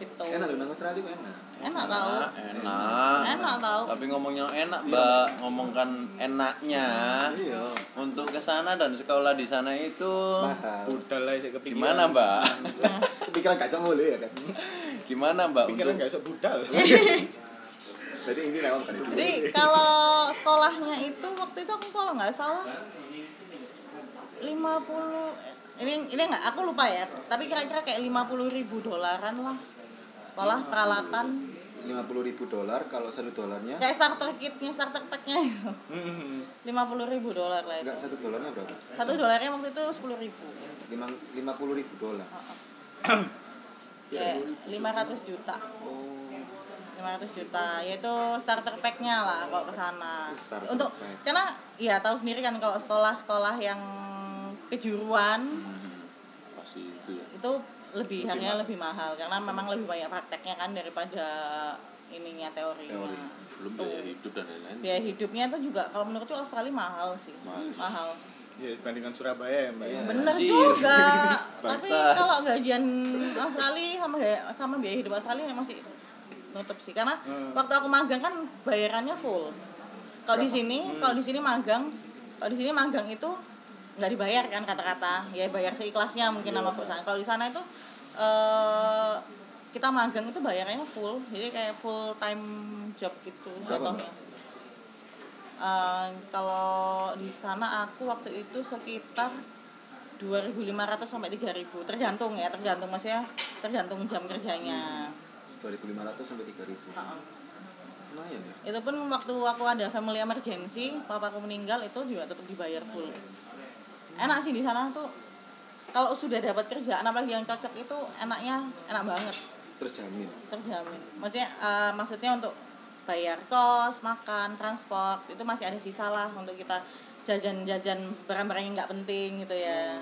gitu. Enak loh nang Australia enak. Enak tahu. Enak. Enak tahu. Tapi ngomongnya enak, Mbak. Ngomongkan enaknya Iya. untuk ke sana dan sekolah di sana itu Mahal. Budal lah sih kepikiran. gimana, Mbak? Pikiran gak sama ya kan. Gimana, Mbak? Pikiran Untuk gak budal. Jadi ini lewat tadi. Jadi kalau sekolahnya itu waktu itu aku kalau nggak salah 50 ini ini nggak aku lupa ya tapi kira-kira kayak 50 ribu dolaran lah sekolah peralatan 50 ribu dolar kalau satu dolarnya kayak starter kitnya starter packnya Hmm. 50 ribu dolar lah itu enggak satu dolarnya berapa? satu dolarnya waktu itu 10 ribu Lima lima puluh ribu dolar. kayak 500 juta Oh. 500 juta yaitu starter packnya lah kalau ke sana Starter untuk pack. karena ya tahu sendiri kan kalau sekolah-sekolah yang kejuruan Hmm, pasti itu ya. itu lebih harganya lebih mahal karena memang lebih banyak prakteknya kan daripada ininya teorinya Teori. Belum biaya hidup dan lain-lain. biaya hidupnya itu juga kalau menurutku Australia mahal sih Mahal. mahal Ya dibandingkan Surabaya ya, Mbak. Iya. bener Anjir. juga tapi kalau gajian Australia sama gaya, sama biaya hidup Australia masih nutup sih karena Hmm. waktu aku magang kan bayarannya full kalau di sini Hmm. kalau di sini magang kalau di sini magang itu nggak dibayar kan kata-kata. Ya bayar seikhlasnya mungkin sama perusahaan. Kalau di sana itu eh, kita magang itu bayarannya full. Jadi kayak full time job gitu contohnya Eh, kalau di sana aku waktu itu sekitar 2.500 sampai 3.000 tergantung ya tergantung maksudnya tergantung jam kerjanya. 2500 sampai 3000. Heeh. Lumayan ya. itu pun waktu aku ada family emergency papaku meninggal itu juga tetap dibayar full enak sih di sana tuh kalau sudah dapat kerjaan apalagi yang cocok itu enaknya enak banget Terus jamin. terjamin maksudnya eh, maksudnya untuk bayar kos makan transport itu masih ada sisa lah untuk kita jajan-jajan barang-barang yang nggak penting gitu ya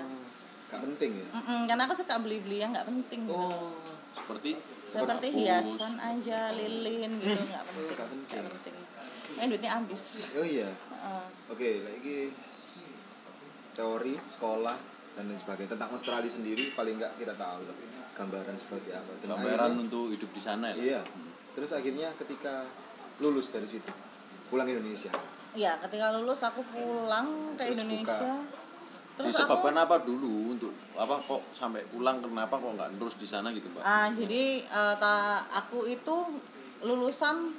Gak penting ya. Mm-mm, karena aku suka beli-beli yang nggak penting gitu. Oh. Seperti seperti hiasan aja lilin gitu nggak penting nggak penting. nggak penting eh duitnya habis Oh iya. Heeh. Oke, lagi teori, sekolah dan lain sebagainya tentang Australia sendiri paling nggak kita tahu gambaran seperti apa. Dan gambaran akhirnya- untuk hidup di sana ya. Iya. Terus akhirnya ketika lulus dari situ pulang Indonesia. Iya, ketika lulus aku pulang ke Terus Indonesia. Terus Disebabkan aku apa dulu untuk apa kok sampai pulang kenapa kok nggak terus di sana gitu, Mbak? ah jadi eh, ta- aku itu lulusan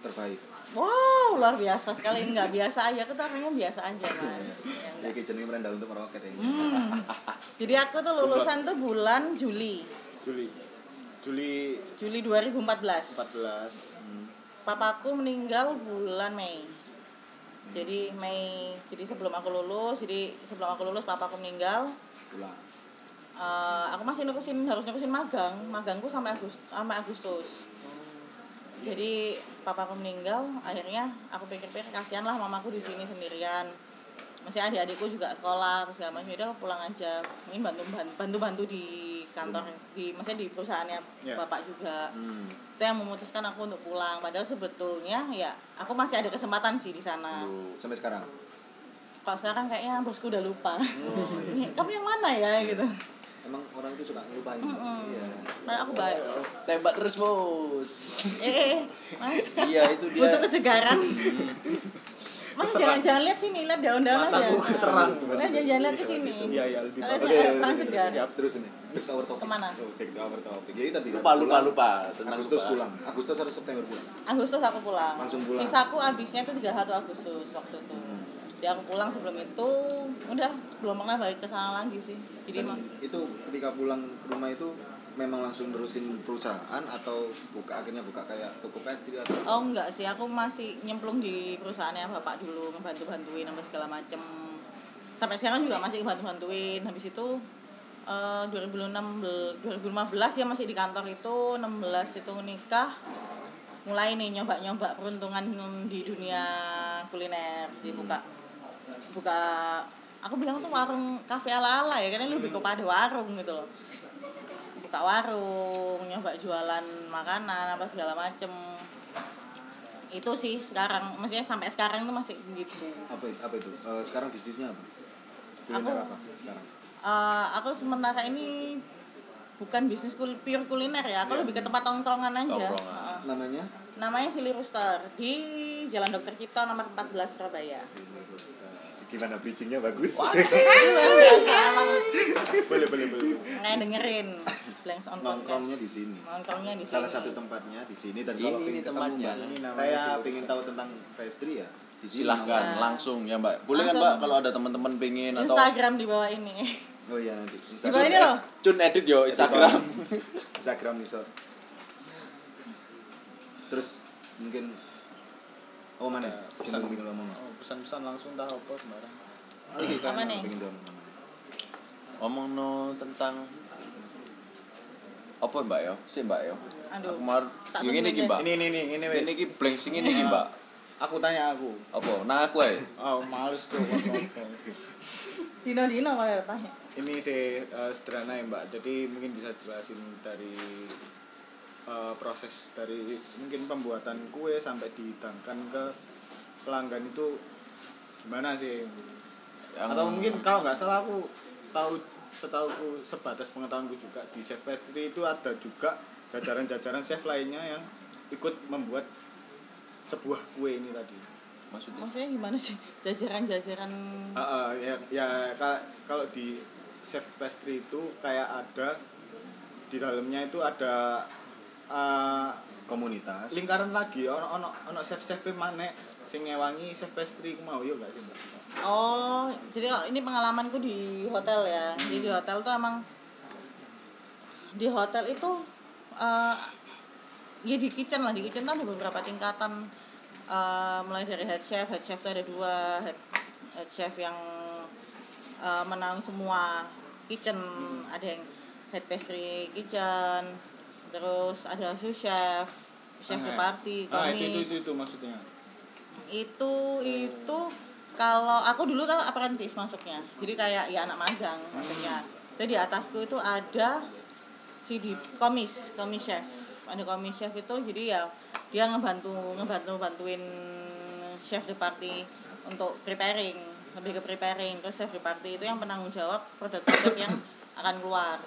Terbaik. Wow luar biasa sekali nggak biasa aja aku tuh orangnya biasa aja mas Ya, Ya enggak. jenenge merendah untuk meroket ya. Hmm. Jadi aku tuh lulusan tuh bulan Juli Juli. Juli Juli 2014 14. Hmm. papaku meninggal bulan Mei jadi Mei jadi sebelum aku lulus jadi sebelum aku lulus papaku meninggal Pulang. eh, aku masih nerusin harus nerusin magang magangku sampai Agustus sampai Agustus jadi papaku meninggal akhirnya aku pikir-pikir kasihan lah mamaku di sini sendirian masih adik-adikku juga sekolah terus segala macam aku pulang aja mungkin bantu bantu bantu di kantor di maksudnya di perusahaannya Ya. bapak juga Hmm. itu yang memutuskan aku untuk pulang padahal sebetulnya ya aku masih ada kesempatan sih di sana Sampai sekarang. kalau sekarang kayaknya bosku udah lupa Oh, iya. kamu yang mana ya gitu Emang orang itu suka ngelupain. Mm-mm. Iya. Padahal aku baik tembak terus bos eh mas iya itu dia butuh kesegaran mas jangan-jangan lihat sini lihat daun-daun aja Mataku keserang. Lihat, jangan-jangan lihat ke sini Iya, iya, lebih bagus. Oke, terus, segar Siap terus ini. Back to our topic. Ke mana? Back to our topic. Jadi tadi lupa lupa pulang. lupa tentang Agustus lupa. pulang. Agustus atau September pulang. Agustus aku pulang Langsung pulang. visaku habisnya itu 31 Agustus waktu itu jadi aku pulang sebelum itu. Udah belum pernah balik ke sana lagi sih. Jadi Dan itu ketika pulang ke rumah itu memang langsung nerusin perusahaan atau buka akhirnya buka kayak toko pastry atau Oh enggak sih, aku masih nyemplung di perusahaannya bapak dulu, ngebantu-bantuin apa segala macem. Sampai sekarang juga masih ngebantu-bantuin. Habis itu eh 2016, 2015 ya masih di kantor itu 16 itu nikah. Mulai nih nyoba-nyoba peruntungan di dunia kuliner Dibuka buka aku bilang tuh warung kafe ala-ala ya karena lebih kepada warung gitu loh buka warung nyoba jualan makanan apa segala macem itu sih sekarang maksudnya sampai sekarang tuh masih begitu apa apa itu? Eh, sekarang bisnisnya apa? Kuliner Aku- apa sekarang? Eh, aku sementara ini bukan bisnis kul pure kuliner ya aku Iya. lebih ke tempat tongkrongan aja Tongkrongan. Heeh. Namanya? namanya Silly Rooster di Jalan Dokter Cipto nomor 14 Surabaya Gimana bridgingnya bagus? Boleh, boleh, boleh. kayak dengerin Blanks on Podcast Nongkrongnya di sini. nongkrongnya di Salah sini. satu tempatnya di sini dan kalau nih pengen ketemu tempatnya. Mbak, Ini kayak Silver pengen tahu tentang pastry ya di sini silahkan Ya. langsung ya mbak boleh kan Langsung. mbak kalau ada teman-teman pengen atau Instagram di bawah ini Oh iya nanti. di bawah ini loh cun edit yo Instagram Instagram Nisor. Terus mungkin Oh mana? Ya, pengen ngomong. Pesan-pesan langsung tahu apa sembarang. Kan Apa nih? ngomong. no tentang apa mbak yo si mbak yo Aduh. aku mar yang ini mbak Ini, ini, ini, ini, ini ki blank sing ini ki mbak Aku tanya aku. apa nah aku ae Oh, males tuh. Dino Dino malah tanya ini sih eh, sederhana ya mbak jadi mungkin bisa jelasin dari eh, proses dari mungkin pembuatan kue sampai dihidangkan ke pelanggan itu gimana sih? Yang- atau mungkin kalau nggak salah aku tahu setahuku sebatas pengetahuanku juga di chef pastry itu ada juga jajaran-jajaran chef lainnya yang ikut membuat sebuah kue ini tadi. Maksudnya? Maksudnya gimana sih? Jajaran-jajaran? Ah, ah, ya, ya ka- kalau di chef pastry itu kayak ada di dalamnya itu ada ah, Komunitas. lingkaran lagi. Ono ono ono chef chef mana sing ngewangi chef pastry ku mau yo gak sih mbak? Oh jadi ini pengalamanku di hotel ya. Jadi di hotel tuh emang di hotel itu eh, ya di kitchen lah. Di kitchen tuh ada beberapa tingkatan. Eh, mulai dari head chef head chef tuh ada dua. Head, head chef yang eh, menaungi semua kitchen. Ada yang head pastry kitchen terus ada sous chef chef de party ah itu, itu itu maksudnya itu itu kalau aku dulu kan apprentice masuknya. Jadi kayak ya anak magang maksudnya. Jadi di atasku itu ada si di komis komis chef. Ada komis chef itu jadi ya dia ngebantu ngebantu bantuin chef de party untuk preparing lebih ke preparing. Terus chef de party itu yang penanggung jawab produk-produk yang akan keluar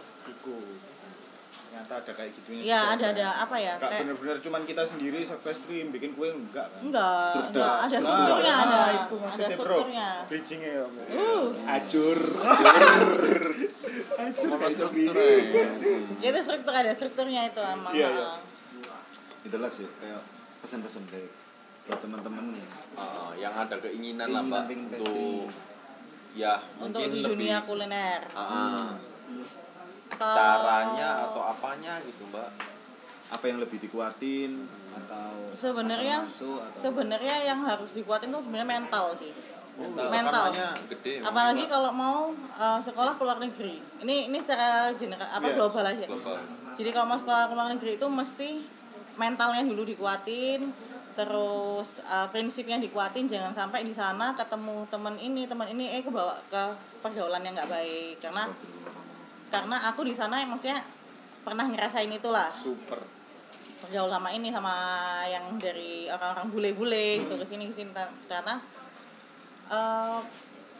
ternyata ada kayak gitunya ya juga. ada ada apa ya Gak kayak bener-bener cuman kita sendiri pastry yang bikin kue enggak kan enggak Struktur. enggak ada Struktur. strukturnya Ah, ada itu ada maksudnya, bro. strukturnya bridgingnya ya uh acur Ngomong struktur ae. Ya, itu struktur ada strukturnya itu emang Iya, iya. ah. Itulah sih kayak pesan-pesan buat teman-teman nih. Ah, yang ada keinginan lah mbak untuk ya untuk mungkin di lebih dunia kuliner Ah, ah. Caranya atau apanya gitu mbak. Apa yang lebih dikuatin atau Sebenarnya- sebenarnya yang harus dikuatin tuh sebenarnya mental sih. Mental. tekanannya gede apalagi Mbak. kalau mau uh, sekolah ke luar negeri. Ini ini secara general apa Yes, global aja. global. Jadi kalau mau sekolah ke luar negeri itu mesti mentalnya dulu dikuatin terus uh, prinsipnya dikuatin jangan sampai di sana ketemu temen ini temen ini eh kebawa ke pergaulan yang nggak baik. Karena karena aku di sana maksudnya pernah ngerasain itulah. Super. Pergaul sama ini sama yang dari orang-orang bule-bule gitu ke sini ke sini Ta- ternyata eh,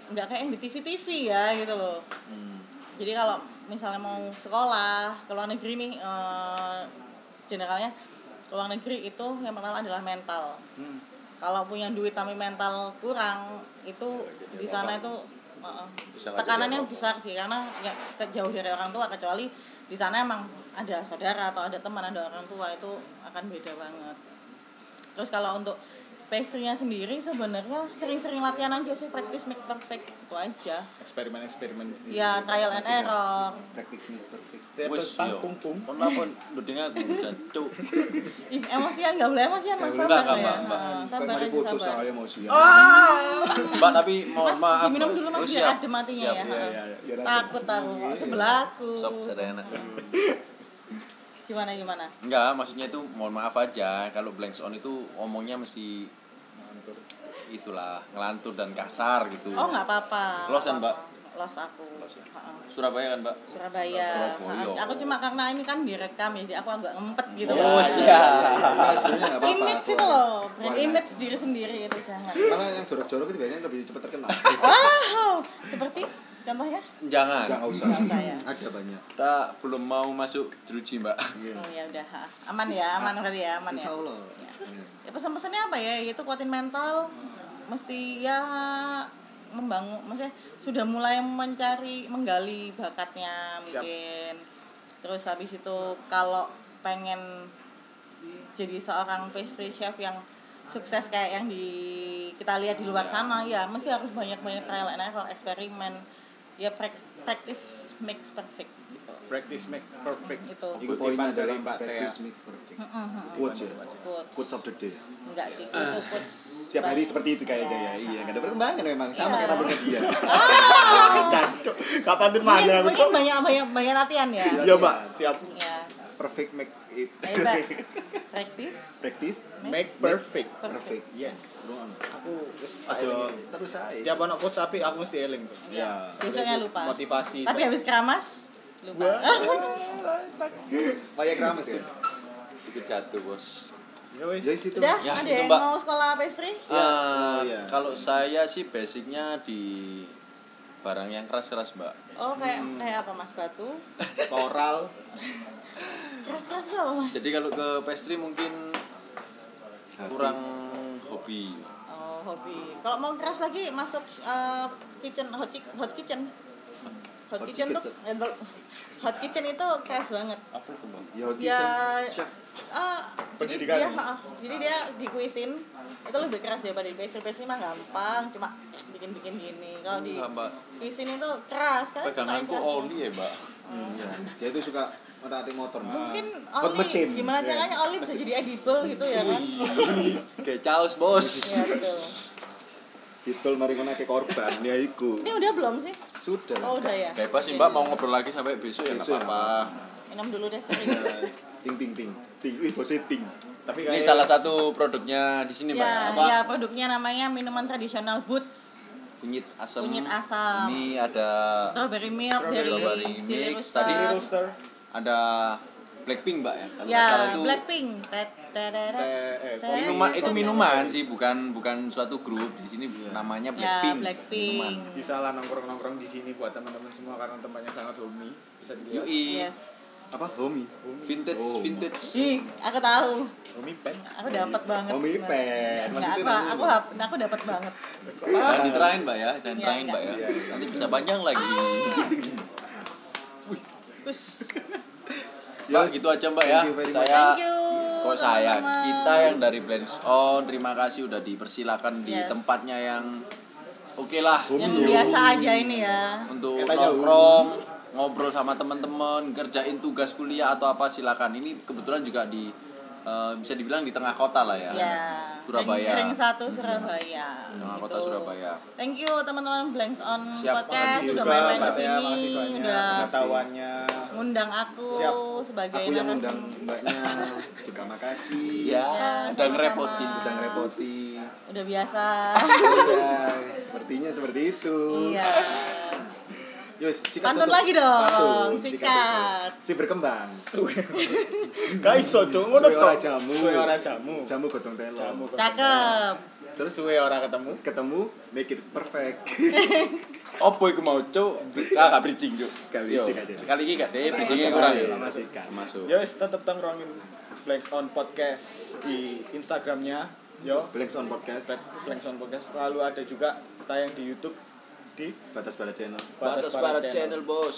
nggak kayak yang di TV-TV ya gitu loh. Hmm. jadi kalau misalnya mau sekolah ke luar negeri nih eh, generalnya ke luar negeri itu yang pertama adalah mental. Hmm. kalau punya duit tapi mental kurang itu jadi di sana itu uh, Bisa tekanannya besar sih karena ya ke- jauh dari orang tua kecuali di sana emang ada saudara atau ada teman ada orang tua itu akan beda banget. Terus kalau untuk pastry-nya sendiri sebenarnya sering-sering latihan aja sih practice make perfect itu aja eksperimen eksperimen ya trial and error Practice make perfect. Wes yo. pung pung Kon lapon ndudenge aku jancuk. Ih, emosian nggak boleh emosian mas sabar ya sabar aja sabar saya mau siang. Mbak tapi mohon maaf. diminum dulu mas Oh, biar adem matinya ya. Iya, iya, iya. Takut aku kok sebelahku. Sok sedena. Gimana gimana? Enggak, maksudnya itu mohon maaf aja kalau blanks on itu omongnya mesti itulah ngelantur dan kasar gitu. Oh nggak apa-apa. Los kan, Mbak? Los aku. Los ya? Surabaya kan, Mbak? Surabaya. Surabaya. Ha, Aku cuma karena ini kan direkam ya, jadi aku agak ngempet gitu. Oh, Mas. siap. Nah, sebenarnya nggak apa-apa. Image itu loh, brand image diri sendiri itu jangan. Karena yang jorok-jorok itu biasanya lebih cepat terkenal. Wow, seperti contohnya? Jangan. Jangan usah. Nggak usah ya. Ada banyak. Kita belum mau masuk jeruji, Mbak. Oh ya udah, aman ya, aman berarti ya, aman ya. Insya Allah. ya pesan-pesannya apa ya itu kuatin mental mesti ya membangun maksudnya sudah mulai mencari menggali bakatnya mungkin terus habis itu kalau pengen jadi seorang pastry chef yang sukses kayak yang di kita lihat di luar sana ya mesti harus banyak-banyak trial and error eksperimen ya prac- practice makes perfect gitu practice make perfect itu poinnya dari Mbak Tea. practice makes perfect. Quotes ya. Quotes. Of the day. enggak sih itu quotes Tiap hari seperti itu kayaknya ya. Iya, nggak ada perkembangan memang. Sama Iya. kayak rambutnya dia. Jancuk. kapan tuh mungkin, mana mungkin banyak banyak banyak latihan ya ya mbak siap ya Perfect make it. hebat practice Practice make perfect perfect. Yes. Ruang. aku tak Aja eling. terus aja. tiap anak coach api aku mesti eling tuh Ya. besoknya lupa motivasi tapi habis keramas lupa Kayak keramas ya. Itu jatuh, Bos. ya Jadi situ. udah Ya, ada yang Mbak. mau sekolah pastry Eh, Oh, iya. Kalau saya sih basicnya di barang yang keras-keras, Mbak. oh kayak kayak apa mas batu koral apa mas Jadi kalau ke pastry mungkin kurang hobi. oh hobi kalau mau keras lagi masuk eh, kitchen hot, hot kitchen hot, Hot kitchen tuh kitchen. bel- hot kitchen itu keras banget Apa itu, Mbak? Ya, ya kitchen chef. Ah jadi Pendidikan. dia ah, jadi dia dikuisin itu lebih keras daripada di pastry pastry mah gampang cuma bikin bikin gini kalau di Enggak, kuisin itu keras kan Peganganku oli ya, Mbak. Iya. Dia itu suka merhatiin motor. Mbak. mungkin oli mesin. gimana Iya. caranya oli bisa jadi edible gitu ya kan Kayak caos, Bos. ya betul Betul mari ngono ke korban ya iku. ini udah belum sih Sudah. oh udah ya Bebas sih, Mbak mau ngobrol lagi sampai besok ya enggak Besok ya, apa-apa. Minum dulu deh sering Ya, ting ting ting. Ting, wih bosnya ting. tapi Ini salah satu produknya di sini, Mbak. ya Apa? ya produknya namanya minuman tradisional boots Kunyit asam. kunyit asam Ini ada strawberry milk Strawberry dari mix. Silly Tadi roaster ada Blackpink, Mbak ya. Kalau ya salah itu Blackpink eh minuman itu minuman sih, bukan bukan suatu grup. Di sini namanya ya Blackpink. Blackpink Minuman. bisa lah nongkrong nongkrong di sini buat teman-teman semua karena tempatnya sangat homey bisa dilihat Yui. yes Apa? Homie. Vintage, Oh. vintage. Ih, aku tahu. homey pen Aku dapat banget. Homie pen. Enggak, aku aku hap- aku dapat banget. Jangan diterain, Mbak ya. Jangan Iya, terain, Mbak ya. iya, iya. Nanti bisa panjang lagi. Us. Mbak, Yes. gitu aja, Mbak ya. Saya kok saya kita yang dari Blends On terima kasih udah dipersilakan di tempatnya yang oke lah yang biasa aja ini ya. untuk nongkrong ngobrol sama teman-teman kerjain tugas kuliah atau apa silakan ini kebetulan juga di eh, bisa dibilang di tengah kota lah ya Ya. Surabaya. Ring 1 Surabaya. Tengah kota Gitu. Surabaya. Thank you teman-teman Blanks on Siap, Podcast sudah main-main di Tia, sini, udah pengetahuannya. ngundang aku Siap. sebagai Aku yang narasum- undang mbaknya juga makasih. Ya, Ya, udah ngerepotin. Udah ngerepotin. Udah biasa. Udah, sepertinya seperti itu. iya. Yus, sikat Pantun lagi dong, Pantun, sikat. Si berkembang. Iso, Cuk. Ngono Suwe ora tok. jamu. Suwe ora jamu. Jamu godong telo. Jamu. Cakep. Terus suwe ora ketemu. Ketemu, make it perfect. Opo iku mau cuk? Ah, gak bridging cuk. Gak Yo, bridging aja. Sekali lagi gak deh, bridgingnya Masuk kurang ya. masuk kan. Masuk. Yo wis tetep tongkrongin Blanks on Podcast di Instagramnya. Yo, Blanks on podcast. Blanks on Podcast selalu ada juga tayang di YouTube di Batas pada channel. Batas para channel, Bos.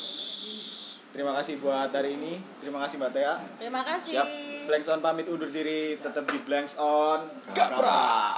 Terima kasih buat hari ini. Terima kasih Mbak Tea. Terima kasih. Siap. Blanks on pamit undur diri tetap di Blanks on. Gaprak.